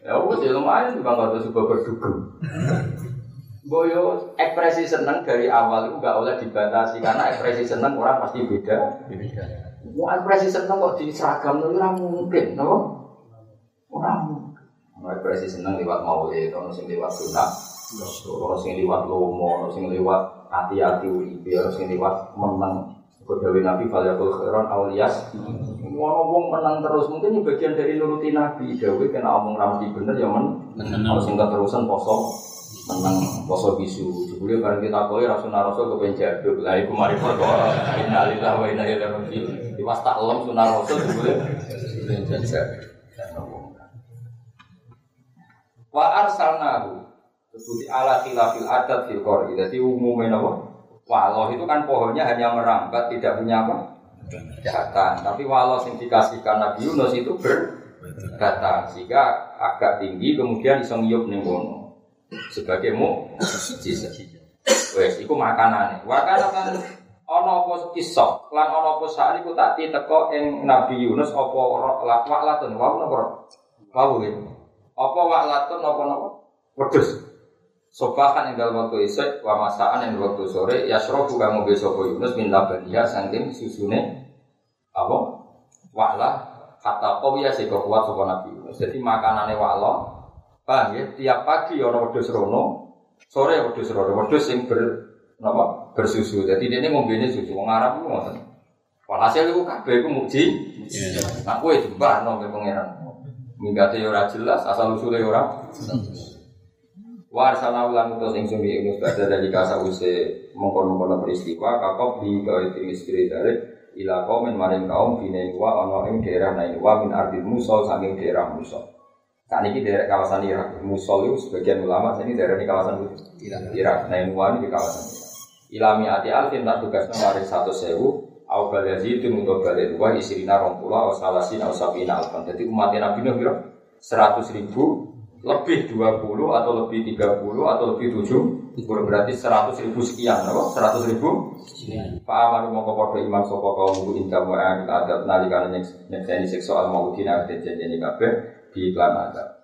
Ya wes ya lumayan juga kodok subuh berdugem. Boyo ekspresi seneng dari awal itu nggak boleh dibatasi karena ekspresi seneng orang pasti beda. Mau ekspresi seneng kok di seragam itu orang mungkin, no? Orang mungkin. Ekspresi seneng lewat maulid, orang sing lewat sunnah, orang sing lewat lomo, orang sing lewat hati-hati uripe harus liwat menang. Kodawi Nabi Falyakul Khairan Auliyas Mau ngomong menang terus. Mungkin ini bagian dari nuruti Nabi. Dawi kena omong ramadi bener ya men. Harus singkat terusan poso. Menang poso bisu. Jebule bareng kita koi Rasul kepen jaduk Lah iku mari perkara Innalillah wa inna ilaihi raji'un. Diwas tak lem sunah Rasul kepen jaduk Wa arsalnahu Seperti ala khilafil adat fil qori. Jadi umumnya apa? Walau itu kan pohonnya hanya merambat, tidak punya apa? Batang. Tapi walau yang dikasihkan Nabi Yunus itu berbatang. Sehingga agak tinggi, kemudian bisa ngiyup nih Sebagai mu, Wes, itu makanannya. Makanan kan ono apa kisah, lan ono apa saat itu tak teko ing Nabi Yunus apa waklatun, wau napa? Wau. Apa waklatun napa napa? Wedhus. Sobahan yang dalam waktu isek, wa masaan yang dalam waktu sore, ya yasrofu kamu besok Yunus min labaniya sangking susune apa? Wa'la kata ya sih kuat sopan Nabi Yunus. Jadi makanannya wa'la, paham ya? Tiap pagi orang wedhus rono, sore wedhus rono, wedhus yang ber apa? bersusu. Jadi ini ngombene susu, wong Arab ku ngoten. Walhasil iku kabeh iku muji. Nah kowe jembah nang pangeran. Minggate ya ora jelas, asal usule ya ora. Warsana ulan utus ing sumi Yunus pada dari kasa use mengkono-kono peristiwa kakop di gawe timis kiri dari ila kaumin maring kaum bine wa ono ing daerah nain wa min ardi musol saking daerah musol. Saat ini daerah kawasan Irak musol itu sebagian ulama ini daerah di kawasan Irak. Irak nain wa di kawasan Irak. Ilami ati alfin tak tugasnya maring satu sewu au bal yazidun untuk balik dua isirina rompula au salasin au sabina alfan. Jadi umat Nabi Nuh seratus ribu lebih 20 atau lebih 30 atau lebih 7 berarti 100 ribu sekian apa? 100 ribu? Pak Amar mau ke podo iman sopo kaum bu mu'an kita ada nalikan nyekseni seksual mau dina ada janjani kabe di iklan ada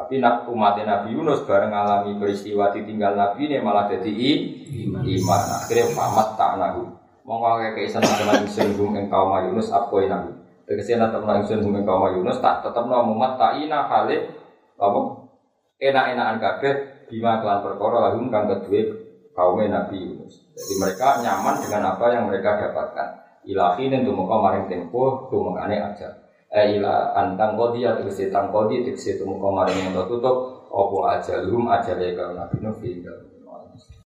tapi nak umat Nabi Yunus bareng alami peristiwa ditinggal Nabi ini malah jadi iman. akhirnya pamat tak nahu. Mau ngake keisan teman ingsun hum engkau Yunus apa nahu? Tegese teman ingsun hum engkau Yunus tak tetap no mumat tak ina halik apa enak-enakan kabeh bima kelan perkara lahum kang kedue kaum Nabi Yunus. Jadi mereka nyaman dengan apa yang mereka dapatkan. Ilahi dan tumuka maring tempo tumukane aja. Eh ila antang kodi atau kesi tang kodi tegese tumuka maring yang tertutup opo aja lum aja leka Nabi Nuh